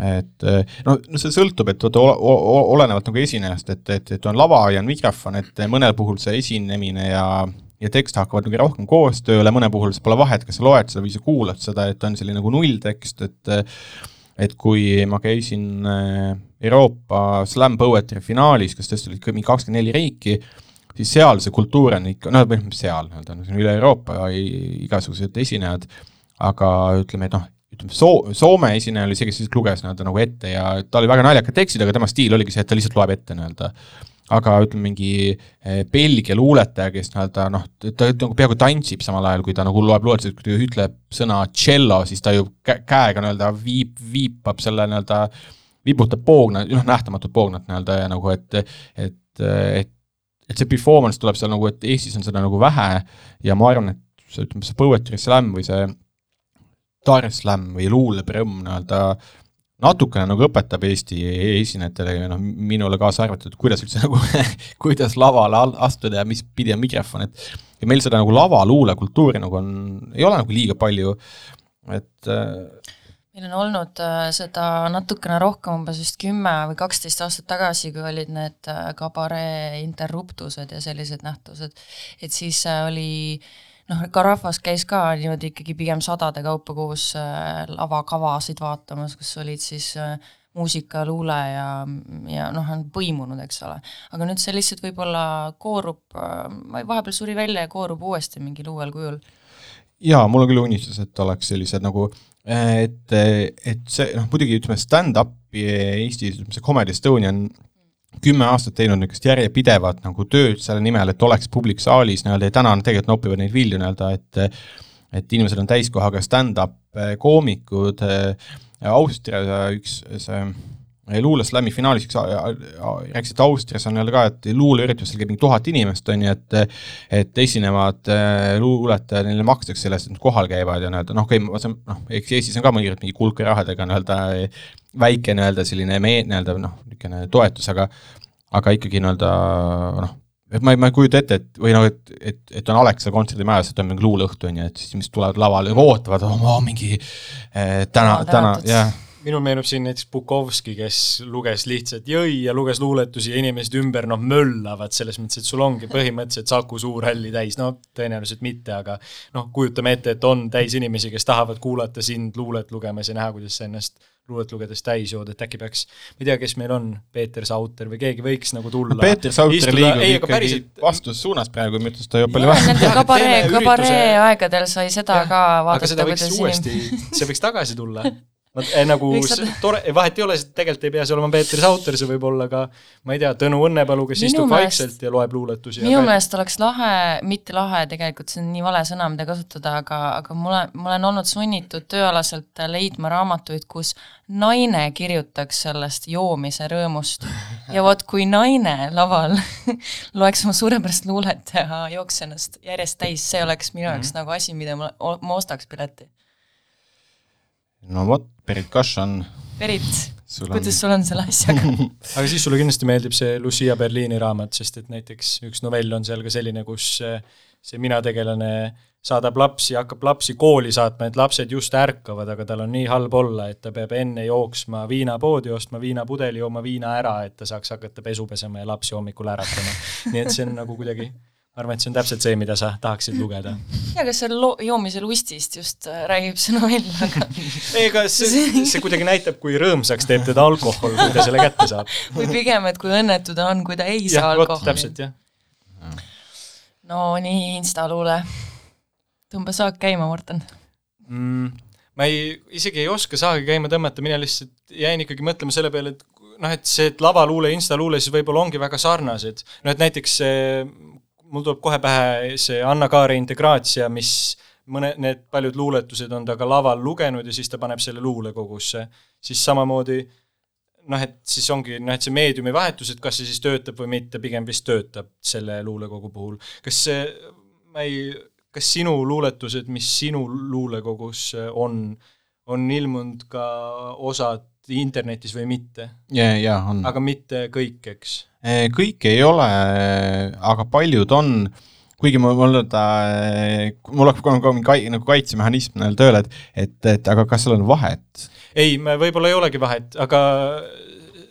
Speaker 3: et eh, no, no see sõltub, et vaata olenevalt nagu esinejast, et, et, et on lava ja on mikrofon, et mõnel puhul see esinemine ja ja tekst hakkavad nagu rohkem koostööle, mõne puhul pole vahet, kas sa loed seda või sa kuulad seda, et on selline nagu nulltekst, et et kui ma käisin eh, Euroopa Slam Poetry finaalis, kas tõesti olid mingi kakskümmend neli riiki, siis seal see kultuur on ikka, noh, põhimõtteliselt seal nii-öelda, see on üle Euroopa igasugused esinejad, aga ütleme, et noh, ütleme, Soo-, Soome esineja oli see, kes siis luges nii-öelda nagu ette ja tal oli väga naljakad tekstid, aga tema stiil oligi see, et ta lihtsalt loeb ette nii-öelda. Aga ütleme, mingi eh, Belgia luuletaja, kes nii-öelda noh, ta nagu peaaegu tantsib samal ajal, kui ta nagu loeb luuletusi, kui ta ütleb sõna cello, siis ta ju kä-, käega nii-öelda viib, viipab selle nii-öelda, vibutab poogna, noh, nähtamatut poognat nii-öelda ja nagu, et, et, et et see performance tuleb seal nagu, et Eestis on seda nagu vähe ja ma arvan, et see, ütleme, see poetry slam või see Dar Slam või luuleprõmm nii-öelda natukene nagu õpetab Eesti esinejatele ja noh, minule kaasa arvatud, kuidas üldse nagu kuidas lavale al- astuda ja mis pidi on mikrofon, et ja meil seda nagu lavaluulekultuuri nagu on, ei ole nagu liiga palju, et äh,
Speaker 1: meil on olnud äh, seda natukene rohkem, umbes vist kümme või kaksteist aastat tagasi, kui olid need äh, kabaree interruptused ja sellised nähtused, et siis äh, oli noh, ka rahvas käis ka niimoodi ikkagi pigem sadade kaupa koos äh, lavakavasid vaatamas, kus olid siis äh, muusika, luule ja, ja noh, on põimunud, eks ole. aga nüüd see lihtsalt võib-olla koorub äh,, vahepeal suri välja ja koorub uuesti mingil uuel kujul.
Speaker 3: jaa, mul on küll unistus, et oleks sellised nagu et, et see noh, muidugi ütleme, stand-up'i Eestis, ütleme see Comedy Estonia on kümme aastat teinud niisugust järjepidevat nagu tööd selle nimel, et oleks publik saalis nii-öelda ja täna on tegelikult nopivad neid vilju nii-öelda, et et inimesed on täiskohaga stand-up koomikud, Austria üks see luuleslami finaalis, üks rääkis, et Austrias on jälle ka, et luuleüritusel käib mingi tuhat inimest, on ju, et et esinevad luuletajad, neile makstakse selle eest, et nad kohal käivad ja nii-öelda noh, on noh, eks Eestis on ka mõnikord mingi kulka rahadega nii-öelda väike nii-öelda selline me-, nii-öelda noh, niisugune toetus, aga aga ikkagi nii-öelda noh, et ma ei, ma ei kujuta ette, et või noh, et, et, et on Alexa kontserdimajas, et on mingi luuleõhtu, on ju, et siis mis tulevad lavale, ootavad oma mingi eh, täna, täna, jah
Speaker 2: minul meenub siin näiteks Bukovski, kes luges lihtsalt jõi ja luges luuletusi ja inimesed ümber noh, möllavad selles mõttes, et sul ongi põhimõtteliselt Saku Suurhalli täis, no tõenäoliselt mitte, aga noh, kujutame ette, et on täis inimesi, kes tahavad kuulata sind luulet lugemas ja näha, kuidas sa ennast luulet lugedes täis jood, et äkki peaks, ma ei tea, kes meil on, Peeter Sauter või keegi võiks nagu tulla
Speaker 3: no,. Peeter Sauter liigub
Speaker 2: ei,
Speaker 3: ikkagi
Speaker 2: päriselt...
Speaker 3: vastussuunas praegu, ma ütlen, ta joob palju vähem.
Speaker 1: kabaree, kabaree aegadel sai seda ka
Speaker 2: aga
Speaker 1: vaadata,
Speaker 2: seda võiks
Speaker 1: kuidas
Speaker 2: uuesti
Speaker 1: inim-,
Speaker 2: see võiks tagasi tulla Nad, eh, nagu tore, vahet ei ole, tegelikult ei pea see olema Peeter Sauter, see võib olla ka ma ei tea, Tõnu Õnnepalu, kes
Speaker 1: Minu
Speaker 2: istub
Speaker 1: meelest-
Speaker 2: vaikselt ja loeb luuletusi.
Speaker 1: minu meelest oleks lahe, mitte lahe, tegelikult see on nii vale sõna, mida kasutada, aga, aga mul on, ma olen olnud sunnitud tööalaselt leidma raamatuid, kus naine kirjutaks sellest joomise rõõmust. ja vot, kui naine laval loeks oma suurepärast luulet ja jooks ennast järjest täis, see oleks minu jaoks nagu asi, mida ma, ma ostaks pileti.
Speaker 3: No vot, Berit, sul on
Speaker 1: kuidas sul on selle asjaga?
Speaker 2: aga siis sulle kindlasti meeldib see Lucia Berliini raamat, sest et näiteks üks novell on seal ka selline, kus eh, see mina tegelane saadab lapsi, hakkab lapsi kooli saatma, et lapsed just ärkavad, aga tal on nii halb olla, et ta peab enne jooksma viinapoodi, ostma viinapudeli, jooma viina ära, et ta saaks hakata pesu pesema ja lapsi hommikul äratama. nii et see on nagu kuidagi, ma arvan, et see on täpselt see, mida sa tahaksid lugeda.
Speaker 1: jaa, kas seal loo-, joomise lustist just äh, räägib see novell, aga
Speaker 2: ega see, see kuidagi näitab, kui rõõmsaks teeb teda alkohol, kui ta selle kätte saab.
Speaker 1: või pigem, et kui õnnetu ta on, kui ta ei saa
Speaker 2: jah, vot
Speaker 1: alkoholi.
Speaker 2: täpselt, jah.
Speaker 1: no nii, instaluule. tõmba saak käima, Morten.
Speaker 2: mm, ma ei, isegi ei oska saagi käima tõmmata, mina lihtsalt jäin ikkagi mõtlema selle peale, et noh, et see, et lavaluule, instaluule siis võib-olla ongi väga sarnased. noh, et näiteks mul tuleb kohe pähe see Anna-Kaare integraatsia, mis mõne, need paljud luuletused on ta ka laval lugenud ja siis ta paneb selle luulekogusse. siis samamoodi noh, et siis ongi noh, et see meediumi vahetus, et kas see siis töötab või mitte, pigem vist töötab selle luulekogu puhul. kas see, ma ei, kas sinu luuletused, mis sinu luulekogus on, on ilmunud ka osad internetis või mitte?
Speaker 3: jaa, jaa, on.
Speaker 2: aga mitte kõik, eks?
Speaker 3: kõik ei ole, aga paljud on, kuigi mul, mul ta, mul hakkab kogu aeg mingi nagu kaitsemehhanism nii-öelda tööle, et et, et aga kas seal on vahet?
Speaker 2: ei, võib-olla ei olegi vahet, aga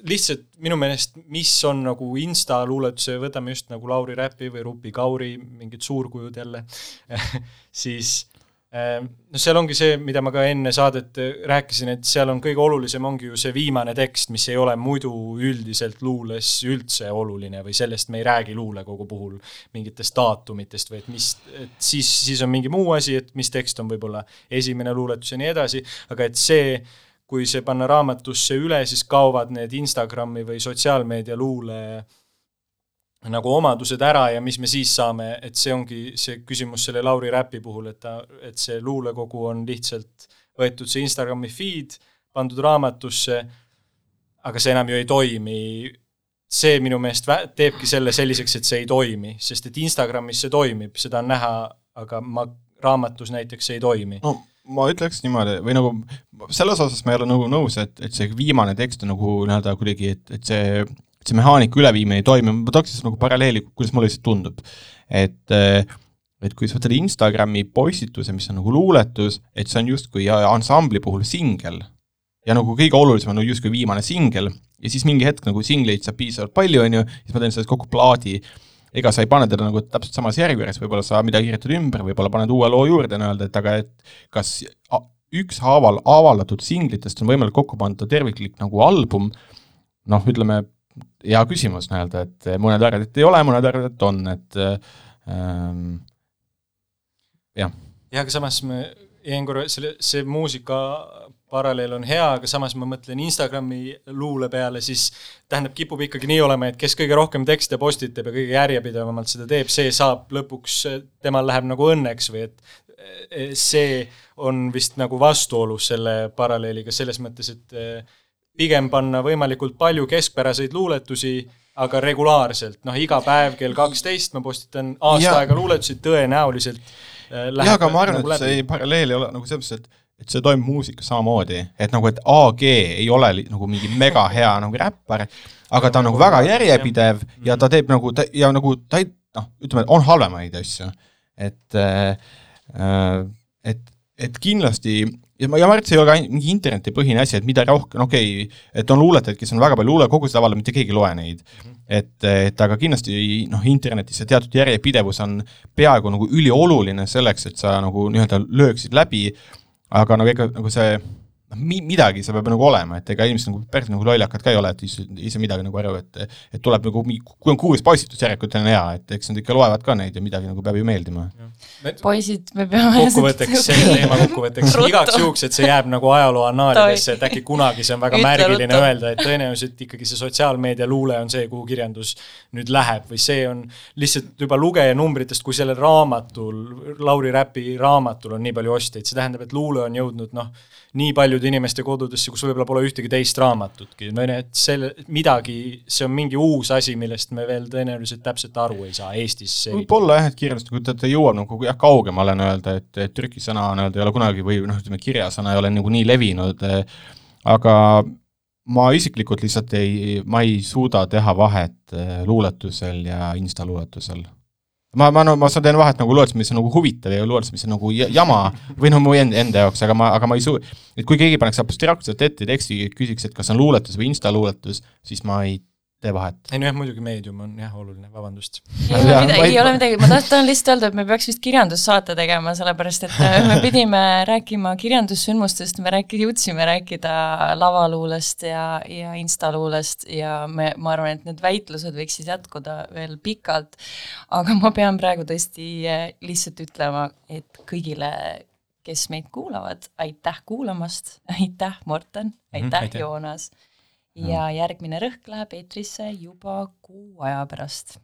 Speaker 2: lihtsalt minu meelest, mis on nagu insta luuletuse, võtame just nagu Lauri Räpi või Rupi Kauri, mingid suurkujud jälle siis no seal ongi see, mida ma ka enne saadet rääkisin, et seal on kõige olulisem ongi ju see viimane tekst, mis ei ole muidu üldiselt luules üldse oluline või sellest me ei räägi luulekogu puhul mingitest daatumitest või et mis, et siis, siis on mingi muu asi, et mis tekst on võib-olla esimene luuletus ja nii edasi, aga et see, kui see panna raamatusse üle, siis kaovad need Instagrami või sotsiaalmeedia luule nagu omadused ära ja mis me siis saame, et see ongi see küsimus selle Lauri Räpi puhul, et ta, et see luulekogu on lihtsalt võetud see Instagrami feed, pandud raamatusse, aga see enam ju ei toimi. see minu meelest vä-, teebki selle selliseks, et see ei toimi, sest et Instagramis see toimib, seda on näha, aga ma, raamatus näiteks ei toimi.
Speaker 3: no ma ütleks niimoodi, või nagu selles osas ma ei ole nagu nõus, et, et see viimane tekst on nagu nii-öelda kuidagi, et, et see see mehaanika üleviimine ei toimi, ma tooks siis nagu paralleeli, kuidas mulle lihtsalt tundub. et et kui sa võtad Instagrami postituse, mis on nagu luuletus, et see on justkui ansambli puhul singel. Ja nagu kõige olulisem on justkui viimane singel. Ja siis mingi hetk nagu singleid saab piisavalt palju, on ju, siis ma teen sellest kokku plaadi, ega sa ei pane teda nagu täpselt samas järjekorras, võib-olla sa midagi kirjutad ümber, võib-olla paned uue loo juurde nii-öelda, et aga et kas ükshaaval avaldatud singlitest on võimalik kokku panna terviklik nagu album, noh, ütleme hea küsimus nii-öelda, et mõned arvavad, et ei ole, mõned arvavad, et on, et ähm, jah.
Speaker 2: jah, aga samas me jäin korra, selle, see muusika paralleel on hea, aga samas ma mõtlen Instagrami luule peale, siis tähendab, kipub ikkagi nii olema, et kes kõige rohkem tekste postitab ja kõige järjepidevamalt seda teeb, see saab lõpuks, temal läheb nagu õnneks või et eh, see on vist nagu vastuolus selle paralleeliga selles mõttes, et eh, pigem panna võimalikult palju keskpäraseid luuletusi, aga regulaarselt, noh iga päev kell kaksteist ma postitan aasta ja. aega luuletusi, tõenäoliselt
Speaker 3: äh, jah, aga ma arvan nagu, et see paralleel ei ole nagu selles mõttes, et et see toimub muusikas samamoodi, et nagu, et AG ei ole nagu mingi mega hea nagu räppar, aga ta on nagu väga järjepidev ja ta teeb nagu, ta ja nagu ta ei noh, ütleme, on halvemaid asju, et äh, äh et, et kindlasti ja ma, ja see ei ole mingi internetipõhine asi, et mida rohkem, okei okay,, et on luuletajaid, kes on väga palju luulekogusid avaldanud, mitte keegi ei loe neid. -hmm. et, et aga kindlasti noh, internetis see teatud järjepidevus on peaaegu nagu ülioluline selleks, et sa nagu nii-öelda lööksid läbi, aga nagu ikka nagu see noh, mi-, midagi seal peab nagu olema, et ega inimesed nagu päris nagu lollakad ka ei ole, et ei, ei saa midagi nagu aru, et et tuleb nagu, kui on kuus postitust järelikult on hea, et eks nad ikka loevad ka neid ja midagi nagu peab ju meeldima.
Speaker 1: poisid, me peame
Speaker 2: kokkuvõtteks, selle teema kokkuvõtteks, igaks juhuks, et see jääb nagu ajaloo annaalidesse, et äkki kunagi see on väga Ütle märgiline ruttu. öelda, et tõenäoliselt ikkagi see sotsiaalmeedia luule on see, kuhu kirjandus nüüd läheb või see on lihtsalt juba lugejanumbritest, kui sellel raamatul, Lauri Räpi raamatul on nii palju ostjaid, see tähendab, et luule on jõudnud noh, nii paljude inimeste kodudesse, kus võib-olla pole ühtegi teist raamatutki, no et selle, midagi, see on mingi uus asi, millest me veel tõenäoliselt täpselt aru ei saa Eestis.
Speaker 3: võib-olla jah, et kirjandus ta, ta jõuab nagu jah, kaugemale nii-öelda, et, et türki sõna nii-öelda ei ole kunagi või noh, ütleme kirjasõna ei ole nagu nii levinud, aga ma isiklikult lihtsalt ei, ma ei suuda teha vahet luuletusel ja instaluuletusel ma, ma no ma teen vahet nagu luuletus, mis on nagu huvitav ja luuletus, mis on nagu jama või noh, mu enda, enda jaoks, aga ma, aga ma ei suu-, et kui keegi paneks abstraktselt ette teksti, küsiks, et kas on luuletus või instaluuletus, siis ma ei tee vahet.
Speaker 2: ei nojah, muidugi meedium on jah oluline, vabandust.
Speaker 1: ei ole midagi, ei ole midagi, ma tahan lihtsalt öelda, et me peaks vist kirjandussaate tegema, sellepärast et äh, me pidime rääkima kirjandussündmustest, me rääki-, jõudsime rääkida lavaluulest ja, ja instaluulest ja me, ma arvan, et need väitlused võiksid jätkuda veel pikalt, aga ma pean praegu tõesti äh, lihtsalt ütlema, et kõigile kes meid kuulavad, aitäh kuulamast, aitäh, Morten, aitäh, mm, aitäh. Joonas ja järgmine rõhk läheb eetrisse juba kuu aja pärast